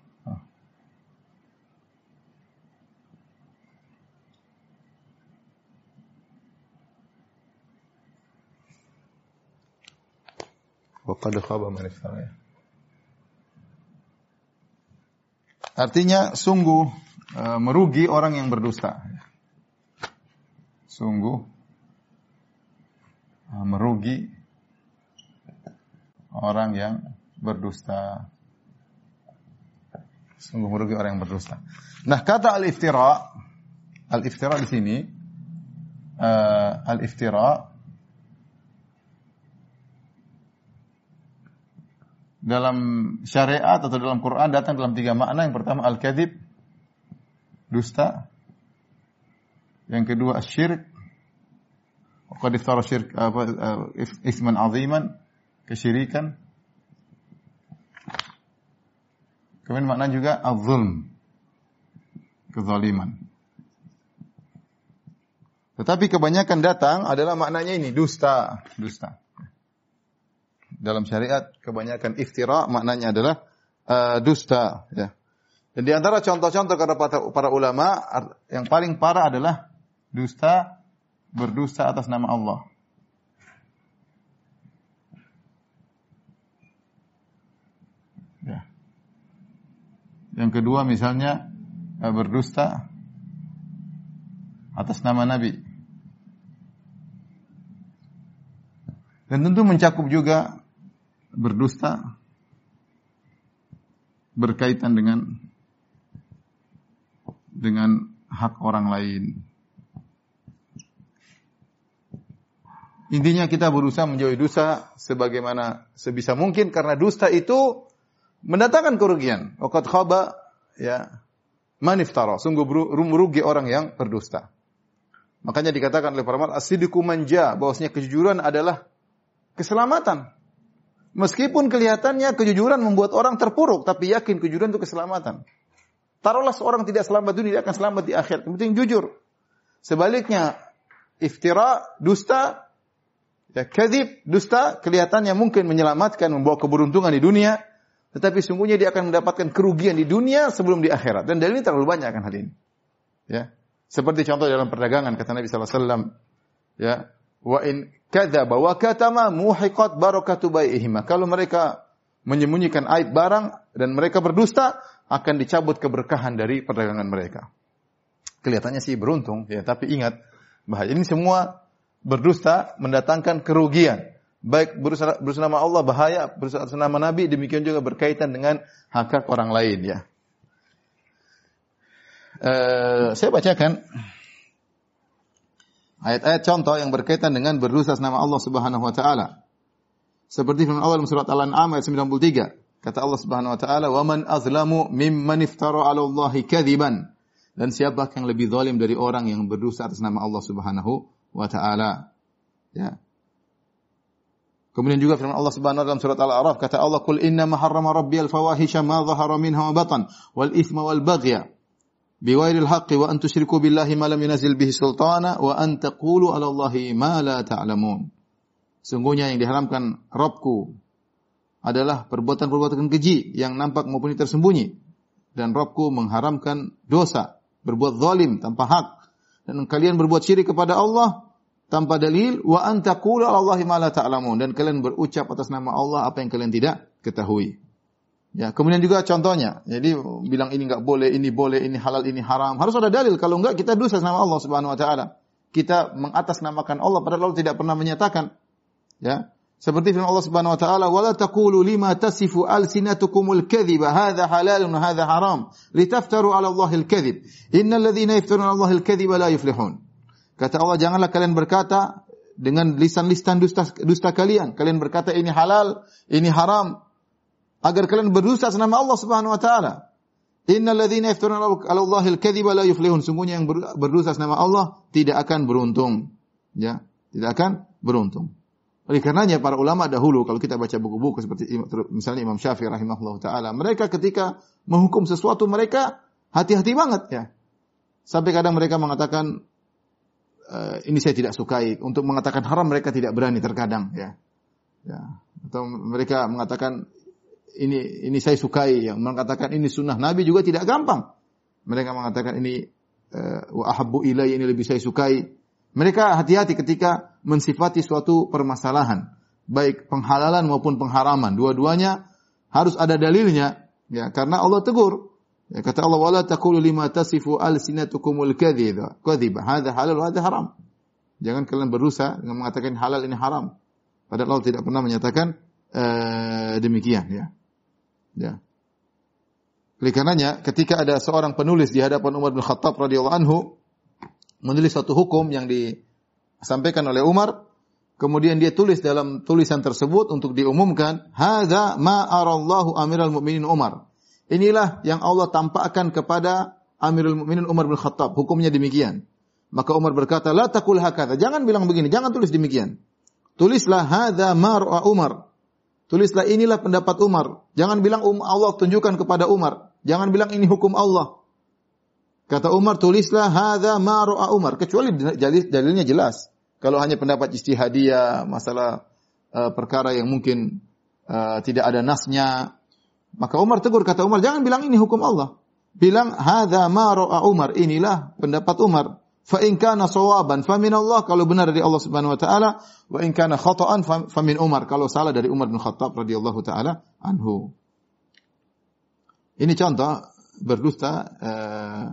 [SPEAKER 2] Waqad khaba man iftara. Artinya sungguh uh, merugi orang yang berdusta. Sungguh uh, merugi orang yang berdusta. Sungguh merugi orang yang berdusta. Nah, kata al-iftira, al-iftira di sini uh, al-iftira dalam syariat atau dalam Quran datang dalam tiga makna. Yang pertama al-kadhib, dusta. Yang kedua asyirik. Qad iftara syirk apa uh, isman aziman, kesyirikan. Kemudian makna juga az-zulm, kezaliman. Tetapi kebanyakan datang adalah maknanya ini dusta, dusta dalam syariat kebanyakan iftira maknanya adalah uh, dusta ya. Dan di antara contoh-contoh kata para ulama yang paling parah adalah dusta berdusta atas nama Allah. Ya. Yang kedua misalnya uh, berdusta atas nama Nabi. Dan tentu mencakup juga berdusta berkaitan dengan dengan hak orang lain. Intinya kita berusaha menjauhi dosa sebagaimana sebisa mungkin karena dusta itu mendatangkan kerugian. Waqad khaba ya maniftara, sungguh merugi orang yang berdusta. Makanya dikatakan oleh para ulama as-sidqu manja, bahwasanya kejujuran adalah keselamatan. Meskipun kelihatannya kejujuran membuat orang terpuruk, tapi yakin kejujuran itu keselamatan. Taruhlah seorang tidak selamat dunia, dia akan selamat di akhir. Yang penting jujur. Sebaliknya, iftira, dusta, ya kadhib, dusta, kelihatannya mungkin menyelamatkan, membawa keberuntungan di dunia, tetapi sungguhnya dia akan mendapatkan kerugian di dunia sebelum di akhirat. Dan dalil ini terlalu banyak akan hal ini. Ya. Seperti contoh dalam perdagangan kata Nabi wasallam, ya, wa in kadzaba wa katama muhiqat barakatu bai'ihima. Kalau mereka menyembunyikan aib barang dan mereka berdusta, akan dicabut keberkahan dari perdagangan mereka. Kelihatannya sih beruntung, ya, tapi ingat bahaya ini semua berdusta mendatangkan kerugian. Baik berusaha nama Allah bahaya, berusaha nama Nabi demikian juga berkaitan dengan hak hak orang lain ya. Uh, saya bacakan Ayat-ayat contoh yang berkaitan dengan berdosa nama Allah Subhanahu wa taala. Seperti firman Allah dalam surat Al-An'am ayat 93. Kata Allah Subhanahu wa taala, "Wa man azlamu mimman iftara 'ala Allahi kadziban." Dan siapa yang lebih zalim dari orang yang berdosa atas nama Allah Subhanahu wa taala? Ya. Kemudian juga firman Allah Subhanahu wa taala dalam surat Al-A'raf kata Allah, "Qul inna ma harrama rabbi al-fawahisha ma dhahara minha wa batan wal ithma wal baghya biwairil haqqi wa an tusyriku billahi ma lam yunzil bihi sultana wa an taqulu 'ala Allahi ma la ta'lamun." Sungguhnya yang diharamkan Rabbku adalah perbuatan-perbuatan keji yang nampak maupun tersembunyi. Dan Robku mengharamkan dosa, berbuat zalim tanpa hak. Dan kalian berbuat syirik kepada Allah tanpa dalil wa antakulu Allahi ma la ta'lamun dan kalian berucap atas nama Allah apa yang kalian tidak ketahui. Ya, kemudian juga contohnya. Jadi bilang ini enggak boleh, ini boleh, ini halal, ini haram. Harus ada dalil. Kalau enggak kita dosa nama Allah Subhanahu wa taala. Kita mengatasnamakan Allah padahal Allah tidak pernah menyatakan. Ya. Seperti firman Allah Subhanahu wa taala, "Wala taqulu lima tasifu alsinatukumul kadhiba hadza halalun hadza haram litaftaru 'ala Allahil kadhib. Innal ladzina yaftaruna 'ala Allahil kadhiba la yuflihun." Kata Allah, janganlah kalian berkata dengan lisan-lisan dusta, dusta kalian. Kalian berkata ini halal, ini haram agar kalian berdusta atas nama Allah Subhanahu wa taala. Innal ladzina yaftaruna 'ala Allahil kadhiba la yuflihun. Sungguhnya yang berdusta atas nama Allah tidak akan beruntung. Ya, tidak akan beruntung. Oleh karenanya para ulama dahulu kalau kita baca buku-buku seperti misalnya Imam Syafi'i rahimahullah taala, mereka ketika menghukum sesuatu mereka hati-hati banget ya. Sampai kadang mereka mengatakan e, ini saya tidak sukai. Untuk mengatakan haram mereka tidak berani terkadang ya. Ya. Atau mereka mengatakan ini ini saya sukai, yang mengatakan ini sunnah Nabi juga tidak gampang. Mereka mengatakan ini uh, wa ahabbu ilai ini lebih saya sukai. Mereka hati-hati ketika mensifati suatu permasalahan, baik penghalalan maupun pengharaman. Dua-duanya harus ada dalilnya, ya karena Allah tegur. Ya, kata Allah wala taqulu lima tasifu alsinatukumul kadhiba. Kadhiba, hadza halal wa haram. Jangan kalian berusaha dengan mengatakan halal ini haram. Padahal Allah tidak pernah menyatakan uh, demikian ya. Ya. Oleh karenanya ketika ada seorang penulis di hadapan Umar bin Khattab radhiyallahu anhu menulis satu hukum yang disampaikan oleh Umar, kemudian dia tulis dalam tulisan tersebut untuk diumumkan, "Hadza ma arallahu Amirul Mukminin Umar." Inilah yang Allah tampakkan kepada Amirul Mukminin Umar bin Khattab. Hukumnya demikian. Maka Umar berkata, "La taqul hakadha." Jangan bilang begini, jangan tulis demikian. Tulislah hadza ma Umar. Tulislah inilah pendapat Umar. Jangan bilang um Allah tunjukkan kepada Umar. Jangan bilang ini hukum Allah. Kata Umar, tulislah hadza ma ra'a Umar, kecuali dalilnya jelas. Kalau hanya pendapat ijtihadiyah, masalah uh, perkara yang mungkin uh, tidak ada nasnya, maka Umar tegur kata Umar, jangan bilang ini hukum Allah. Bilang hadza ma ra'a Umar, inilah pendapat Umar. Fa in kana sawaban fa min Allah kalau benar dari Allah Subhanahu wa taala wa in kana khata'an fa min Umar kalau salah dari Umar bin Khattab radhiyallahu taala anhu. Ini contoh berdusta uh,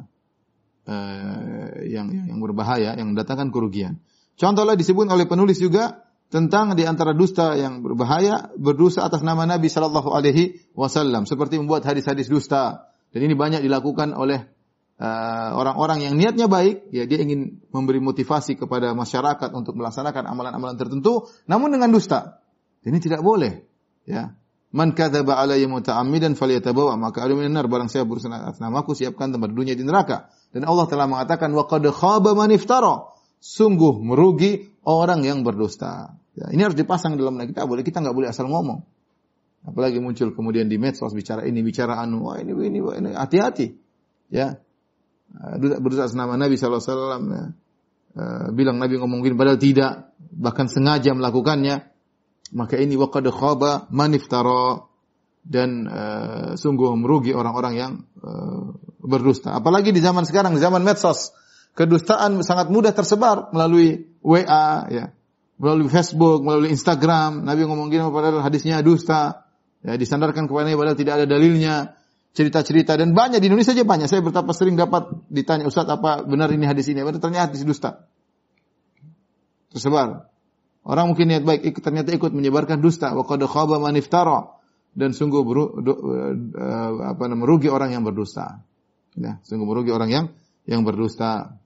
[SPEAKER 2] uh, yang, yang berbahaya, yang mendatangkan kerugian. Contohnya disebut oleh penulis juga tentang di antara dusta yang berbahaya berdosa atas nama Nabi Shallallahu Alaihi Wasallam seperti membuat hadis-hadis dusta dan ini banyak dilakukan oleh eh, orang-orang uh, yang niatnya baik ya dia ingin memberi motivasi kepada masyarakat untuk melaksanakan amalan-amalan tertentu namun dengan dusta ini tidak boleh ya Man kadzaba alayya muta'ammidan falyatabawa maka ada minar barang saya berusaha atas namaku siapkan tempat dunia di neraka. Dan Allah telah mengatakan wa qad khaba man iftara. Sungguh merugi orang yang berdusta. Ya, ini harus dipasang dalam kita boleh kita nggak boleh asal ngomong. Apalagi muncul kemudian di medsos bicara ini bicara anu, wah ini ini ini hati-hati. Ya. Berusaha atas nama Nabi wasallam ya. Uh, bilang Nabi ngomongin padahal tidak, bahkan sengaja melakukannya maka ini waqad khaba dan uh, sungguh merugi orang-orang yang uh, berdusta. Apalagi di zaman sekarang, di zaman medsos, kedustaan sangat mudah tersebar melalui WA, ya, melalui Facebook, melalui Instagram. Nabi ngomong gini padahal hadisnya dusta, ya, disandarkan kepada padahal tidak ada dalilnya, cerita-cerita dan banyak di Indonesia saja banyak. Saya betapa sering dapat ditanya Ustaz apa benar ini hadis ini? Ternyata hadis dusta. Tersebar. Orang mungkin niat baik ternyata ikut menyebarkan dusta wa qad khaba man iftara dan sungguh beru, du, uh, apa namanya merugi orang yang berdusta. Ya, sungguh merugi orang yang yang berdusta.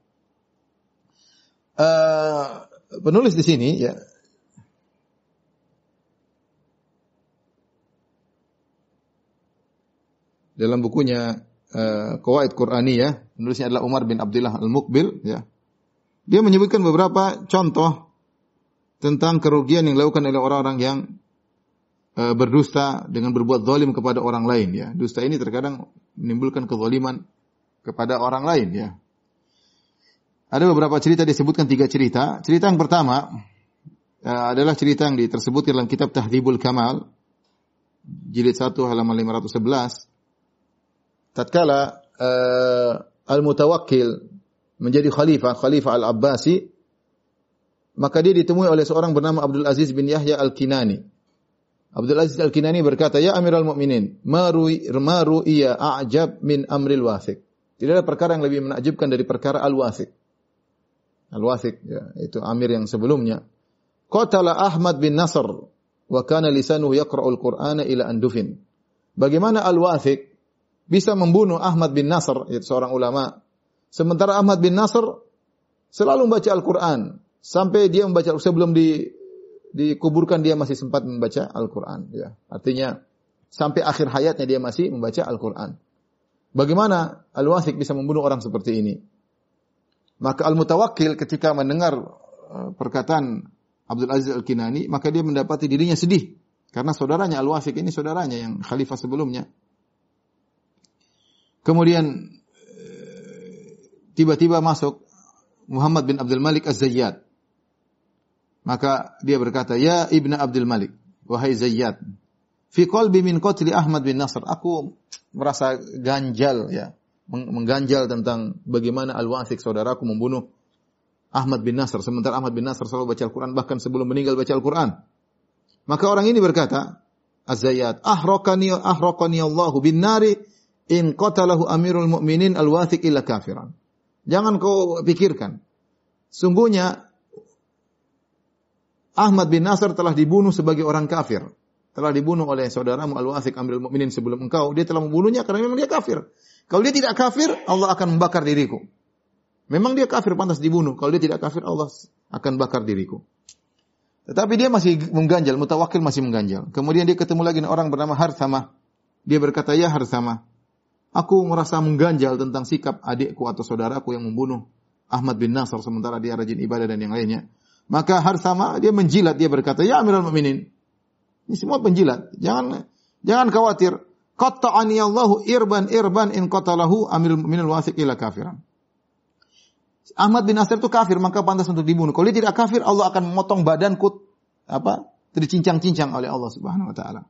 [SPEAKER 2] Uh, penulis di sini ya dalam bukunya uh, Qawaid ya, penulisnya adalah Umar bin Abdullah Al-Muqbil ya. Dia menyebutkan beberapa contoh tentang kerugian yang dilakukan oleh orang-orang yang uh, berdusta dengan berbuat zalim kepada orang lain ya. Dusta ini terkadang menimbulkan kezaliman kepada orang lain ya. Ada beberapa cerita disebutkan tiga cerita. Cerita yang pertama uh, adalah cerita yang tersebut dalam kitab Tahdhibul Kamal jilid 1 halaman 511 tatkala uh, Al-Mutawakkil menjadi khalifah, Khalifah Al-Abbasi, maka dia ditemui oleh seorang bernama Abdul Aziz bin Yahya Al-Kinani. Abdul Aziz Al-Kinani berkata, "Ya Amirul Mukminin, maru maru iya a'jab min amril wasik." Tidak ada perkara yang lebih menakjubkan dari perkara Al-Wasik. Al-Wasik ya, itu amir yang sebelumnya. Qatala Ahmad bin Nasr wa kana lisanuhu yaqra'ul Qur'ana ila andufin. Bagaimana Al-Wasik bisa membunuh Ahmad bin Nasr, yaitu seorang ulama. Sementara Ahmad bin Nasr selalu membaca Al-Quran. Sampai dia membaca, sebelum di, dikuburkan dia masih sempat membaca Al-Quran. Ya. Artinya, sampai akhir hayatnya dia masih membaca Al-Quran. Bagaimana Al-Wasik bisa membunuh orang seperti ini? Maka Al-Mutawakkil ketika mendengar uh, perkataan Abdul Aziz Al-Kinani, maka dia mendapati dirinya sedih. Karena saudaranya Al-Wasik ini saudaranya yang khalifah sebelumnya. Kemudian tiba-tiba masuk Muhammad bin Abdul Malik Az-Zayyad. Maka dia berkata, "Ya Ibnu Abdul Malik, wahai Zayyad, fi qalbi min qatli Ahmad bin Nasr, aku merasa ganjal ya, mengganjal tentang bagaimana Al-Wasik saudaraku membunuh Ahmad bin Nasr sementara Ahmad bin Nasr selalu baca Al-Qur'an bahkan sebelum meninggal baca Al-Qur'an. Maka orang ini berkata, Az-Zayyad, "Ahraqani ahraqani Allahu bin nari in qatalahu amirul mu'minin al-wathiq illa kafiran. Jangan kau pikirkan. Sungguhnya Ahmad bin Nasr telah dibunuh sebagai orang kafir. Telah dibunuh oleh saudaramu Al-Wathiq Amirul Mukminin sebelum engkau. Dia telah membunuhnya karena memang dia kafir. Kalau dia tidak kafir, Allah akan membakar diriku. Memang dia kafir pantas dibunuh. Kalau dia tidak kafir, Allah akan bakar diriku. Tetapi dia masih mengganjal, mutawakil masih mengganjal. Kemudian dia ketemu lagi orang bernama Harthama. Dia berkata, "Ya Harthama, Aku merasa mengganjal tentang sikap adikku atau saudaraku yang membunuh Ahmad bin Nasr sementara dia rajin ibadah dan yang lainnya. Maka Harsama dia menjilat dia berkata, "Ya Amirul Mukminin." Ini semua penjilat. Jangan jangan khawatir. Qatta'ani Allahu irban irban in qatalahu Amirul Mukminin wasiq ila kafiran. Ahmad bin Nasr itu kafir, maka pantas untuk dibunuh. Kalau dia tidak kafir, Allah akan memotong badanku apa? Dicincang-cincang oleh Allah Subhanahu wa taala.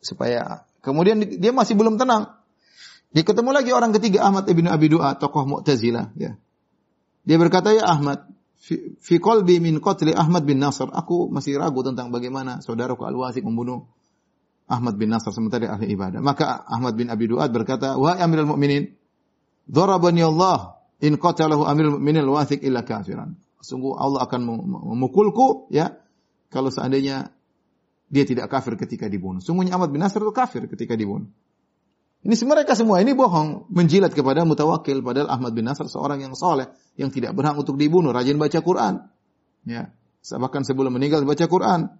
[SPEAKER 2] Supaya kemudian dia masih belum tenang. Dia ketemu lagi orang ketiga Ahmad ibnu Abi Du'a, tokoh Mu'tazilah. Ya. Dia berkata, ya Ahmad, fi qalbi min qatli Ahmad bin Nasr. Aku masih ragu tentang bagaimana saudaraku Al-Wasik membunuh Ahmad bin Nasr sementara ahli ibadah. Maka Ahmad bin Abi Du'ad berkata, Wahai Amirul Mukminin, Dharabani Allah in qatalahu Amirul Mukminin al-Wasik illa kafiran. Sungguh Allah akan memukulku ya kalau seandainya dia tidak kafir ketika dibunuh. Sungguhnya Ahmad bin Nasr itu kafir ketika dibunuh. Ini mereka semua ini bohong, menjilat kepada mutawakil padahal Ahmad bin Nasr seorang yang soleh yang tidak berhak untuk dibunuh, rajin baca Quran. Ya, bahkan sebelum meninggal baca Quran.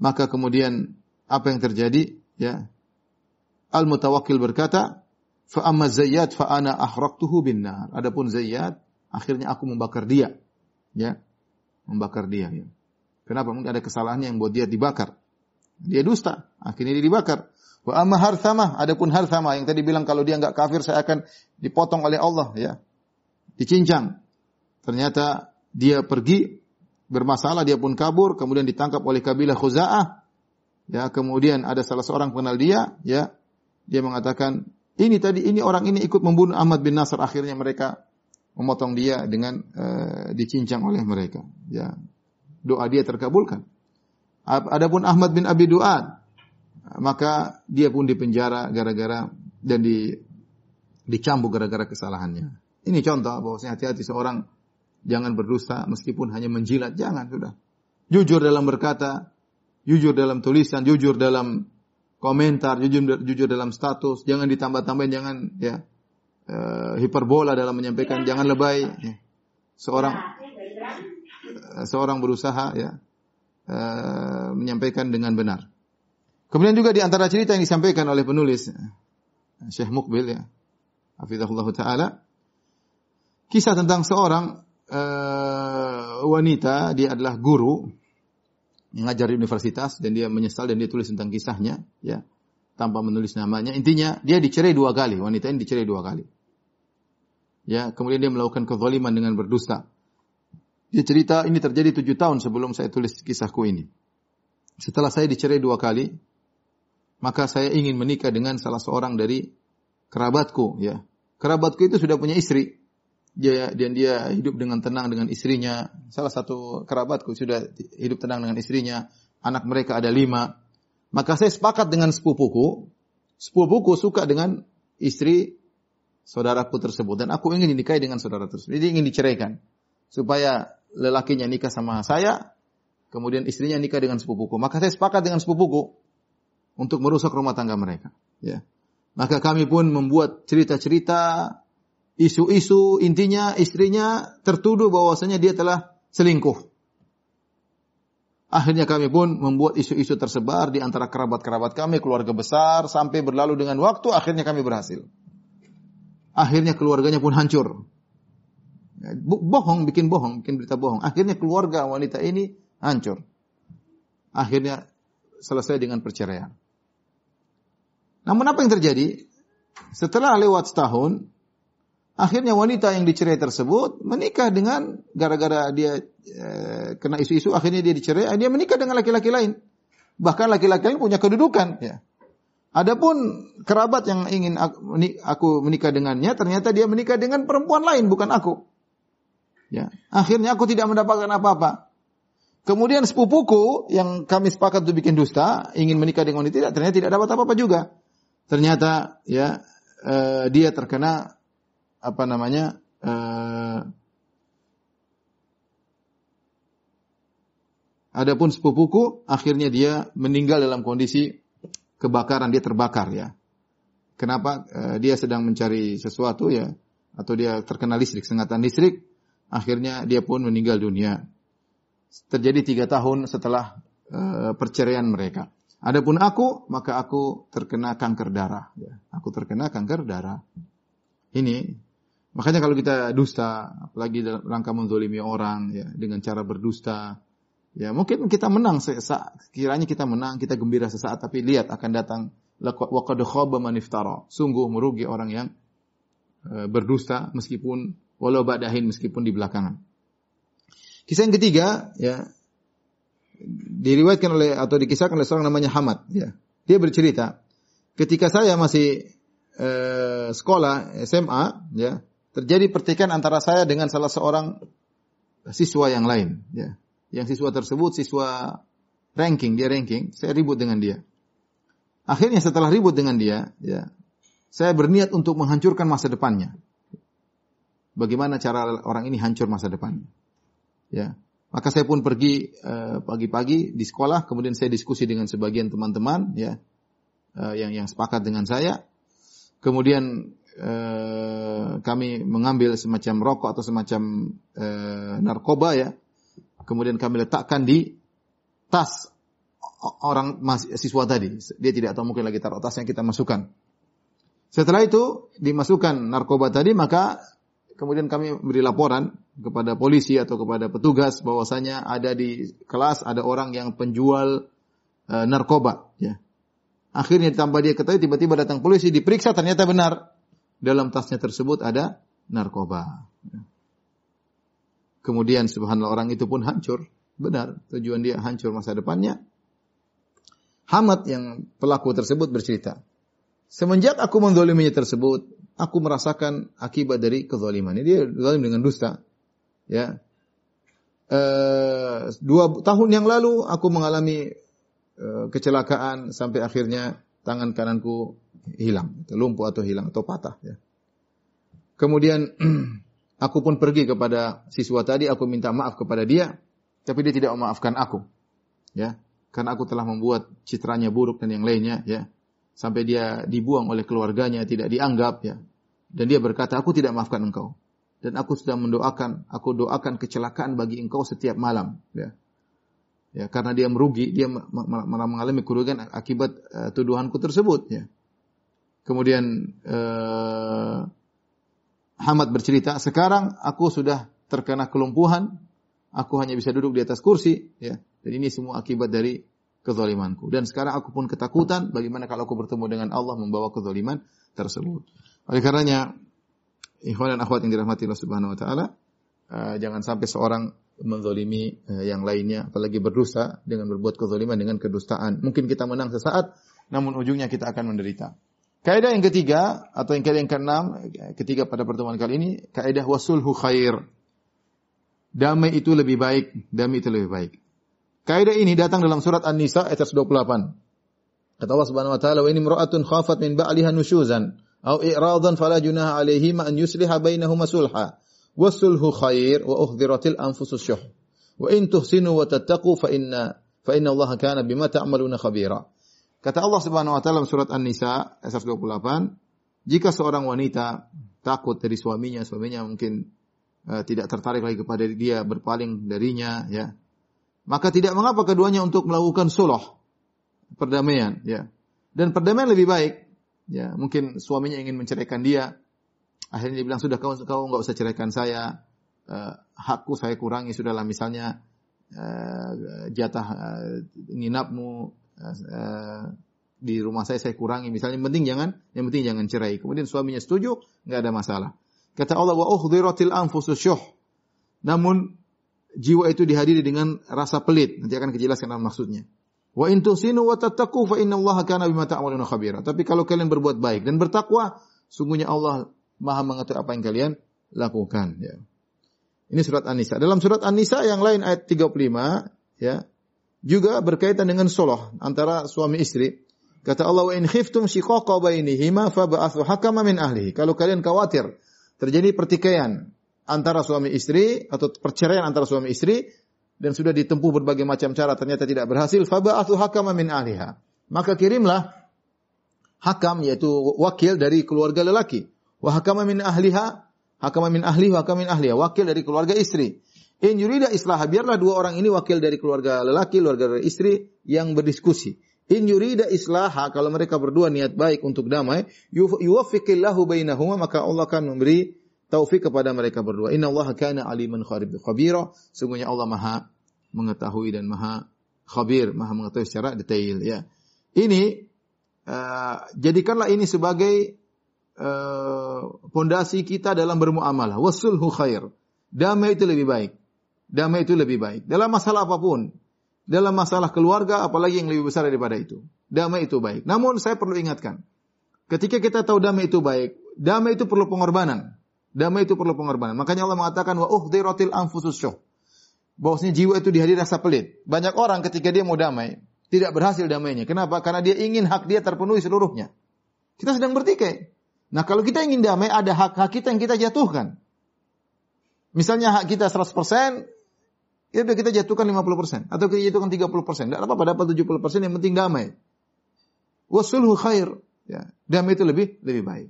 [SPEAKER 2] Maka kemudian apa yang terjadi? Ya, Al Mutawakil berkata, fa amma Zayyad fa ana ahraqtuhu bin nar. Adapun Zayyad, akhirnya aku membakar dia. Ya, membakar dia. Ya. Kenapa? Mungkin ada kesalahannya yang buat dia dibakar. Dia dusta, akhirnya dia dibakar. Wa amma harthamah, adapun harthamah yang tadi bilang kalau dia enggak kafir saya akan dipotong oleh Allah ya. Dicincang. Ternyata dia pergi bermasalah dia pun kabur kemudian ditangkap oleh kabilah Khuza'ah. Ya, kemudian ada salah seorang kenal dia ya. Dia mengatakan, "Ini tadi ini orang ini ikut membunuh Ahmad bin Nasr." Akhirnya mereka memotong dia dengan uh, dicincang oleh mereka. Ya. Doa dia terkabulkan. Adapun Ahmad bin Abi Du'ad maka dia pun dipenjara gara-gara dan di dicambuk gara-gara kesalahannya. Ini contoh bahwasanya hati-hati seorang jangan berdosa meskipun hanya menjilat, jangan sudah. Jujur dalam berkata, jujur dalam tulisan, jujur dalam komentar, jujur jujur dalam status, jangan ditambah-tambahin, jangan ya uh, hiperbola dalam menyampaikan, jangan lebay. Ya. Seorang uh, seorang berusaha ya uh, menyampaikan dengan benar. Kemudian juga di antara cerita yang disampaikan oleh penulis Syekh Mukbil ya. Hafizahullah taala. Kisah tentang seorang uh, wanita, dia adalah guru mengajar di universitas dan dia menyesal dan dia tulis tentang kisahnya ya tanpa menulis namanya. Intinya dia dicerai dua kali, wanita ini dicerai dua kali. Ya, kemudian dia melakukan kezaliman dengan berdusta. Dia cerita ini terjadi tujuh tahun sebelum saya tulis kisahku ini. Setelah saya dicerai dua kali, maka saya ingin menikah dengan salah seorang dari kerabatku. Ya, kerabatku itu sudah punya istri. Dia dan dia hidup dengan tenang dengan istrinya. Salah satu kerabatku sudah hidup tenang dengan istrinya. Anak mereka ada lima. Maka saya sepakat dengan sepupuku. Sepupuku suka dengan istri saudaraku tersebut dan aku ingin dinikahi dengan saudara tersebut. Jadi ingin diceraikan supaya lelakinya nikah sama saya, kemudian istrinya nikah dengan sepupuku. Maka saya sepakat dengan sepupuku untuk merusak rumah tangga mereka. Ya. Maka kami pun membuat cerita-cerita, isu-isu, intinya istrinya tertuduh bahwasanya dia telah selingkuh. Akhirnya kami pun membuat isu-isu tersebar di antara kerabat-kerabat kami, keluarga besar, sampai berlalu dengan waktu, akhirnya kami berhasil. Akhirnya keluarganya pun hancur. Bohong, bikin bohong, bikin berita bohong. Akhirnya keluarga wanita ini hancur. Akhirnya selesai dengan perceraian. Namun apa yang terjadi? Setelah lewat setahun, akhirnya wanita yang dicerai tersebut menikah dengan gara-gara dia e, kena isu-isu, akhirnya dia dicerai, dia menikah dengan laki-laki lain. Bahkan laki-laki lain punya kedudukan. Ya. Adapun kerabat yang ingin aku menikah dengannya, ternyata dia menikah dengan perempuan lain, bukan aku. Ya. Akhirnya aku tidak mendapatkan apa-apa. Kemudian sepupuku yang kami sepakat untuk bikin dusta, ingin menikah dengan wanita, ternyata tidak dapat apa-apa juga. Ternyata ya uh, dia terkena apa namanya uh, Adapun sepupuku akhirnya dia meninggal dalam kondisi kebakaran dia terbakar ya. Kenapa? Uh, dia sedang mencari sesuatu ya atau dia terkena listrik sengatan listrik Akhirnya dia pun meninggal dunia. Terjadi tiga tahun setelah uh, perceraian mereka. Adapun aku, maka aku terkena kanker darah. Ya. Aku terkena kanker darah. Ini, makanya kalau kita dusta, apalagi dalam rangka menzolimi orang, ya, dengan cara berdusta, ya mungkin kita menang. Kiranya kita menang, kita gembira sesaat, tapi lihat akan datang waqad khaba Sungguh merugi orang yang uh, berdusta meskipun walau ba'dahin meskipun di belakangan. Kisah yang ketiga ya diriwayatkan oleh atau dikisahkan oleh seorang namanya Hamad ya. Dia bercerita ketika saya masih eh, sekolah SMA ya terjadi pertikaian antara saya dengan salah seorang siswa yang lain ya. Yang siswa tersebut siswa ranking, dia ranking, saya ribut dengan dia. Akhirnya setelah ribut dengan dia ya saya berniat untuk menghancurkan masa depannya bagaimana cara orang ini hancur masa depan. Ya. Maka saya pun pergi eh, pagi-pagi di sekolah, kemudian saya diskusi dengan sebagian teman-teman ya uh, yang yang sepakat dengan saya. Kemudian uh, kami mengambil semacam rokok atau semacam narkoba ya. Kemudian kami letakkan di tas orang siswa tadi. Dia tidak tahu mungkin lagi taruh tas yang kita masukkan. Setelah itu dimasukkan narkoba tadi maka kemudian kami beri laporan kepada polisi atau kepada petugas bahwasanya ada di kelas ada orang yang penjual e, narkoba ya. Akhirnya tanpa dia ketahui tiba-tiba datang polisi diperiksa ternyata benar dalam tasnya tersebut ada narkoba. Ya. Kemudian subhanallah orang itu pun hancur. Benar, tujuan dia hancur masa depannya. Hamad yang pelaku tersebut bercerita, semenjak aku mendoliminya tersebut, aku merasakan akibat dari kezaliman. Dia zalim dengan dusta. Ya. E, dua tahun yang lalu aku mengalami e, kecelakaan sampai akhirnya tangan kananku hilang, lumpuh atau hilang atau patah. Ya. Kemudian [clears throat] aku pun pergi kepada siswa tadi, aku minta maaf kepada dia, tapi dia tidak memaafkan aku. Ya, karena aku telah membuat citranya buruk dan yang lainnya. Ya, sampai dia dibuang oleh keluarganya, tidak dianggap ya. Dan dia berkata, aku tidak maafkan engkau. Dan aku sudah mendoakan, aku doakan kecelakaan bagi engkau setiap malam. Ya, ya karena dia merugi, dia mengalami kerugian akibat uh, tuduhanku tersebut. Ya. Kemudian eh, Hamad bercerita, sekarang aku sudah terkena kelumpuhan, aku hanya bisa duduk di atas kursi, ya. Dan ini semua akibat dari kezalimanku. Dan sekarang aku pun ketakutan bagaimana kalau aku bertemu dengan Allah membawa kezaliman tersebut. Oleh karenanya, ikhwan dan akhwat yang dirahmati Allah Subhanahu wa taala, uh, jangan sampai seorang menzalimi uh, yang lainnya apalagi berdosa dengan berbuat kezaliman dengan kedustaan. Mungkin kita menang sesaat, namun ujungnya kita akan menderita. Kaidah yang ketiga atau yang kaidah yang keenam, ketiga pada pertemuan kali ini, kaidah wasulhu khair. Damai itu lebih baik, damai itu lebih baik. Kaidah ini datang dalam surat An-Nisa ayat 28. Kata Allah Subhanahu wa taala, "Wa in khafat min ba'liha nushuzan aw i'radan fala junaha 'alaihima an yusliha bainahuma sulha. Wasulhu khair wa uhdhiratil anfusus syuh. Wa in tuhsinu wa tattaqu fa inna fa inna Allah kana bima ta'maluna khabira." Kata Allah Subhanahu wa taala dalam surat An-Nisa ayat 28, jika seorang wanita takut dari suaminya, suaminya mungkin uh, tidak tertarik lagi kepada dia, berpaling darinya, ya. Maka tidak mengapa keduanya untuk melakukan sulh, perdamaian, ya. Dan perdamaian lebih baik, ya. Mungkin suaminya ingin menceraikan dia, akhirnya dia bilang sudah kau kau nggak usah ceraikan saya, uh, hakku saya kurangi. Sudahlah misalnya uh, jatah uh, nginapmu uh, di rumah saya saya kurangi. Misalnya yang penting jangan yang penting jangan cerai. Kemudian suaminya setuju nggak ada masalah. Kata Allah wa uhdiratil anfusus syuh. Namun jiwa itu dihadiri dengan rasa pelit. Nanti akan kejelaskan maksudnya wa in tusinu wa tattaqu fa innallaha kana bima ta'maluna khabira tapi kalau kalian berbuat baik dan bertakwa sungguhnya Allah Maha mengetahui apa yang kalian lakukan ya ini surat An-Nisa dalam surat An-Nisa yang lain ayat 35 ya juga berkaitan dengan soloh antara suami istri. Kata Allah, "Wa in khiftum shiqaqa bainihima fab'athu hakama min ahlihi." Kalau kalian khawatir terjadi pertikaian antara suami istri atau perceraian antara suami istri dan sudah ditempuh berbagai macam cara ternyata tidak berhasil, fab'athu hakama min ahliha. Maka kirimlah hakam yaitu wakil dari keluarga lelaki. Wa hakama min ahliha, hakama min ahli, wa hakama ahliha, wakil dari keluarga istri. In yurida islah, biarlah dua orang ini wakil dari keluarga lelaki, keluarga dari istri yang berdiskusi. In yurida islaha, kalau mereka berdua niat baik untuk damai, yuwafiqillahu bainahuma, maka Allah akan memberi taufik kepada mereka berdua. Inna Allah kana aliman khabira. Sungguhnya Allah maha mengetahui dan maha khabir, maha mengetahui secara detail. Ya. Ini, uh, jadikanlah ini sebagai pondasi uh, kita dalam bermuamalah. Wasulhu khair. Damai itu lebih baik. Damai itu lebih baik. Dalam masalah apa pun. Dalam masalah keluarga, apalagi yang lebih besar daripada itu. Damai itu baik. Namun saya perlu ingatkan. Ketika kita tahu damai itu baik, damai itu perlu pengorbanan. Damai itu perlu pengorbanan. Makanya Allah mengatakan wa uhdiratil anfusus syuh. Bahwasanya jiwa itu dihadiri rasa pelit. Banyak orang ketika dia mau damai, tidak berhasil damainya. Kenapa? Karena dia ingin hak dia terpenuhi seluruhnya. Kita sedang bertikai. Nah, kalau kita ingin damai, ada hak-hak kita yang kita jatuhkan. Misalnya hak kita 100%, ya kita jatuhkan 50% atau kita jatuhkan 30%. Tidak apa-apa dapat 70%, yang penting damai. Wasulhu khair. Ya, damai itu lebih lebih baik.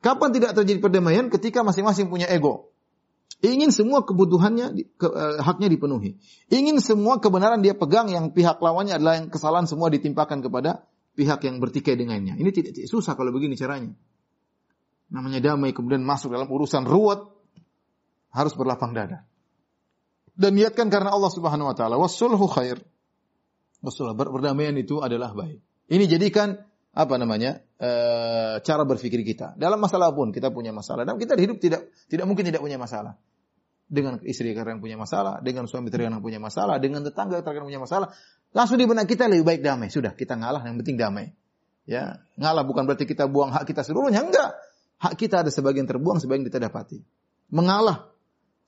[SPEAKER 2] Kapan tidak terjadi perdamaian? Ketika masing-masing punya ego. Ingin semua kebutuhannya, ke, uh, haknya dipenuhi. Ingin semua kebenaran dia pegang yang pihak lawannya adalah yang kesalahan semua ditimpakan kepada pihak yang bertikai dengannya. Ini tidak, tidak susah kalau begini caranya. Namanya damai kemudian masuk dalam urusan ruwet harus berlapang dada. Dan niatkan karena Allah Subhanahu wa taala. Wasulhu khair. Wasulhu berdamaian itu adalah baik. Ini jadikan apa namanya? E, cara berpikir kita. Dalam masalah pun kita punya masalah. Dan kita hidup tidak tidak mungkin tidak punya masalah. Dengan istri karena punya masalah, dengan suami terkadang punya masalah, dengan tetangga terkadang punya masalah, langsung di benak kita lebih baik damai. Sudah, kita ngalah yang penting damai. Ya, ngalah bukan berarti kita buang hak kita seluruhnya, enggak. Hak kita ada sebagian terbuang, sebagian kita dapati. Mengalah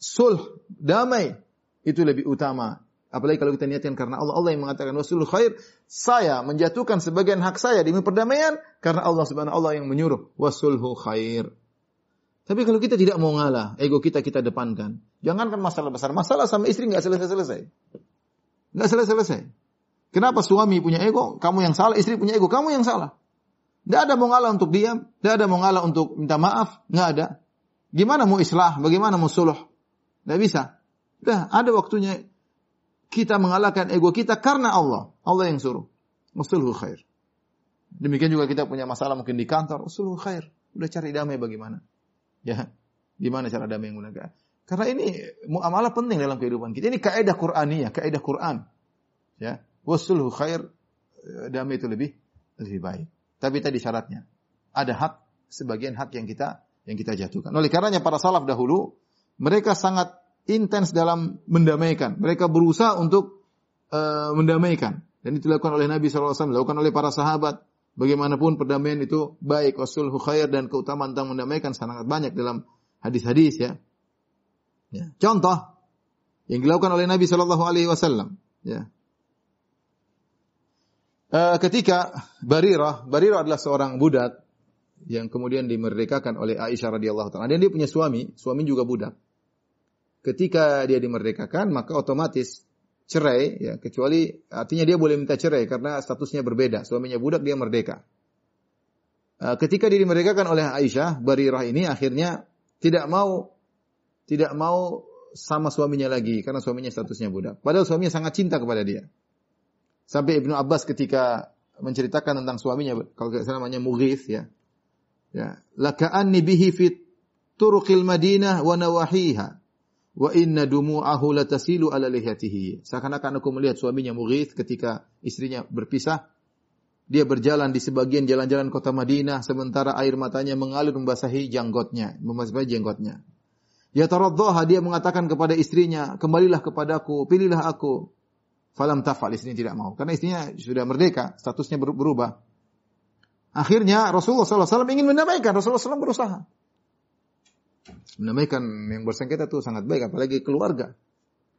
[SPEAKER 2] sulh, damai itu lebih utama. Apalagi kalau kita niatkan karena Allah, Allah yang mengatakan wasul khair, saya menjatuhkan sebagian hak saya demi perdamaian karena Allah Subhanahu Allah yang menyuruh wasulhu khair. Tapi kalau kita tidak mau ngalah, ego kita kita depankan. Jangankan masalah besar, masalah sama istri nggak selesai-selesai. Nggak selesai-selesai. Kenapa suami punya ego, kamu yang salah, istri punya ego, kamu yang salah. Tidak ada mau ngalah untuk diam, tidak ada mau ngalah untuk minta maaf, nggak ada. Gimana mau islah, bagaimana mau suluh? Tidak bisa. Dah, ada waktunya kita mengalahkan ego kita karena Allah. Allah yang suruh. Musulhu khair. Demikian juga kita punya masalah mungkin di kantor, sulhu khair. Udah cari damai bagaimana? Ya. Gimana cara damai menggunakan? Karena ini muamalah penting dalam kehidupan kita. Ini kaidah Qur'aniyah, kaidah Quran. Ya. Wasulhu khair, damai itu lebih lebih baik. Tapi tadi syaratnya ada hak sebagian hak yang kita yang kita jatuhkan. Oleh karenanya para salaf dahulu mereka sangat intens dalam mendamaikan. Mereka berusaha untuk uh, mendamaikan. Dan itu dilakukan oleh Nabi SAW, dilakukan oleh para sahabat. Bagaimanapun perdamaian itu baik, wasulhu khair dan keutamaan tentang mendamaikan sangat banyak dalam hadis-hadis ya. ya. Contoh yang dilakukan oleh Nabi Shallallahu Alaihi Wasallam. Ya. Uh, ketika Barirah, Barirah adalah seorang budak yang kemudian dimerdekakan oleh Aisyah radhiyallahu taala. Dan dia punya suami, suami juga budak. Ketika dia dimerdekakan, maka otomatis cerai ya kecuali artinya dia boleh minta cerai karena statusnya berbeda. Suaminya budak dia merdeka. Uh, ketika dia dimerdekakan oleh Aisyah Barirah ini akhirnya tidak mau tidak mau sama suaminya lagi karena suaminya statusnya budak. Padahal suaminya sangat cinta kepada dia. Sampai Ibnu Abbas ketika menceritakan tentang suaminya kalau tidak salah namanya Mughith ya. Ya laka'anni bihi fit turuqil Madinah wa nawahiha Wa inna dumu'ahu latasilu ala lihyatihi. Seakan-akan aku melihat suaminya Mughith ketika istrinya berpisah. Dia berjalan di sebagian jalan-jalan kota Madinah sementara air matanya mengalir membasahi janggotnya, membasahi jenggotnya. Ya taradhaha dia mengatakan kepada istrinya, "Kembalilah kepadaku, pilihlah aku." Falam tafal istrinya tidak mau karena istrinya sudah merdeka, statusnya berubah. Akhirnya Rasulullah SAW ingin mendamaikan, Rasulullah SAW berusaha. Mendamaikan yang bersengketa itu sangat baik, apalagi keluarga.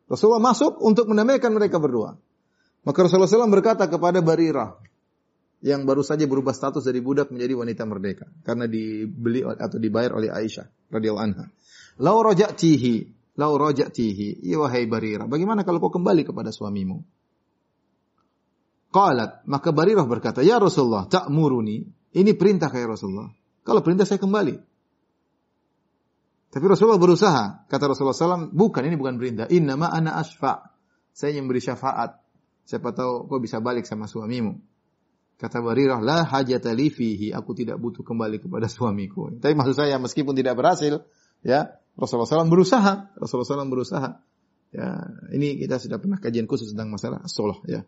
[SPEAKER 2] Rasulullah masuk untuk mendamaikan mereka berdua. Maka Rasulullah SAW berkata kepada Barirah, yang baru saja berubah status dari budak menjadi wanita merdeka karena dibeli atau dibayar oleh Aisyah radhiyallahu anha. Lau raja'tihi, lau raja'tihi, ya wahai Barirah, bagaimana kalau kau kembali kepada suamimu? Qalat, maka Barirah berkata, "Ya Rasulullah, ta'muruni." Ini perintah kayak Rasulullah. Kalau perintah saya kembali. Tapi Rasulullah berusaha. Kata Rasulullah SAW, bukan, ini bukan perintah. Innama ana asfa. Saya yang beri syafaat. Siapa tahu kau bisa balik sama suamimu. Kata Barirah, la hajat li fihi. Aku tidak butuh kembali kepada suamiku. Tapi maksud saya, meskipun tidak berhasil, ya Rasulullah SAW berusaha. Rasulullah SAW berusaha. Ya, ini kita sudah pernah kajian khusus tentang masalah soloh. Ya.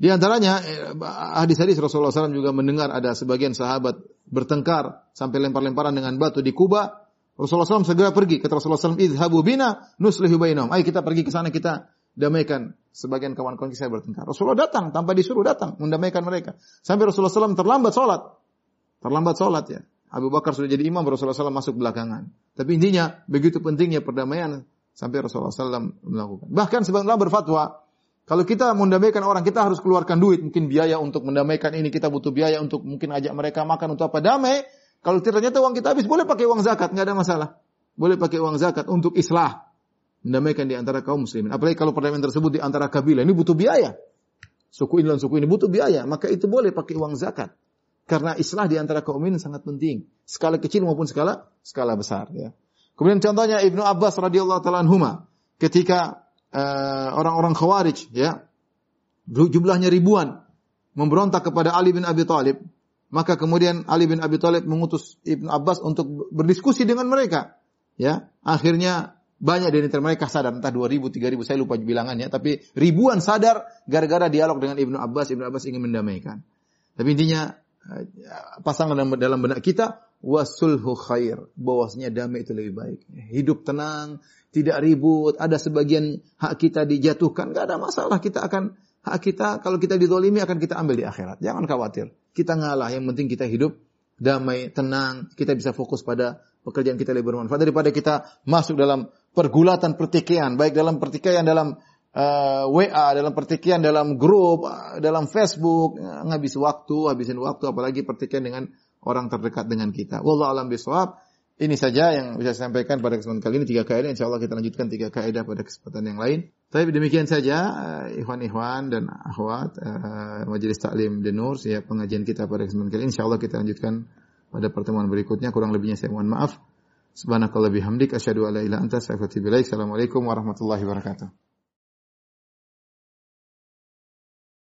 [SPEAKER 2] Di antaranya eh, hadis-hadis Rasulullah SAW juga mendengar ada sebagian sahabat bertengkar sampai lempar-lemparan dengan batu di Kuba Rasulullah SAW segera pergi. Kata Rasulullah SAW, idhabu bina nuslihu bainahum. Ayo kita pergi ke sana, kita damaikan sebagian kawan-kawan kita bertengkar. Rasulullah datang, tanpa disuruh datang, mendamaikan mereka. Sampai Rasulullah SAW terlambat sholat. Terlambat sholat ya. Abu Bakar sudah jadi imam, Rasulullah SAW masuk belakangan. Tapi intinya, begitu pentingnya perdamaian, sampai Rasulullah SAW melakukan. Bahkan sebenarnya berfatwa, kalau kita mendamaikan orang, kita harus keluarkan duit, mungkin biaya untuk mendamaikan ini, kita butuh biaya untuk mungkin ajak mereka makan untuk apa damai, kalau ternyata uang kita habis, boleh pakai uang zakat, nggak ada masalah. Boleh pakai uang zakat untuk islah. Mendamaikan di antara kaum muslimin. Apalagi kalau perdamaian tersebut di antara kabilah, ini butuh biaya. Suku ini dan suku ini butuh biaya, maka itu boleh pakai uang zakat. Karena islah di antara kaum ini sangat penting. Skala kecil maupun skala skala besar. Ya. Kemudian contohnya Ibnu Abbas radhiyallahu taala anhuma ketika uh, orang-orang Khawarij ya jumlahnya ribuan memberontak kepada Ali bin Abi Thalib maka kemudian Ali bin Abi Thalib mengutus Ibnu Abbas untuk berdiskusi dengan mereka. Ya, akhirnya banyak dari mereka sadar, entah 2000, 3000, saya lupa bilangannya, tapi ribuan sadar gara-gara dialog dengan Ibnu Abbas, Ibnu Abbas ingin mendamaikan. Tapi intinya eh, pasangan dalam, dalam benak kita wasulhu khair, bahwasanya damai itu lebih baik. Hidup tenang, tidak ribut, ada sebagian hak kita dijatuhkan, nggak ada masalah, kita akan hak kita kalau kita didolimi akan kita ambil di akhirat. Jangan khawatir. Kita ngalah, yang penting kita hidup damai, tenang, kita bisa fokus pada pekerjaan kita lebih bermanfaat daripada kita masuk dalam pergulatan pertikaian, baik dalam pertikaian dalam uh, eh, WA, dalam pertikaian dalam grup, uh, dalam Facebook, uh, ngabis waktu, habisin waktu, apalagi pertikaian dengan orang terdekat dengan kita. Wallahu alam bisawab. Ini saja yang bisa saya sampaikan pada kesempatan kali ini tiga kaidah. Insya Allah kita lanjutkan tiga kaidah pada kesempatan yang lain. Tapi demikian saja uh, ikhwan-ikhwan dan akhwat uh, Majelis Taklim Denur ya pengajian kita pada kesempatan kali ini. Insya Allah kita lanjutkan pada pertemuan berikutnya. Kurang lebihnya saya mohon maaf. Subhanakallah bihamdik asyhadu alla ilaha anta Assalamualaikum warahmatullahi wabarakatuh.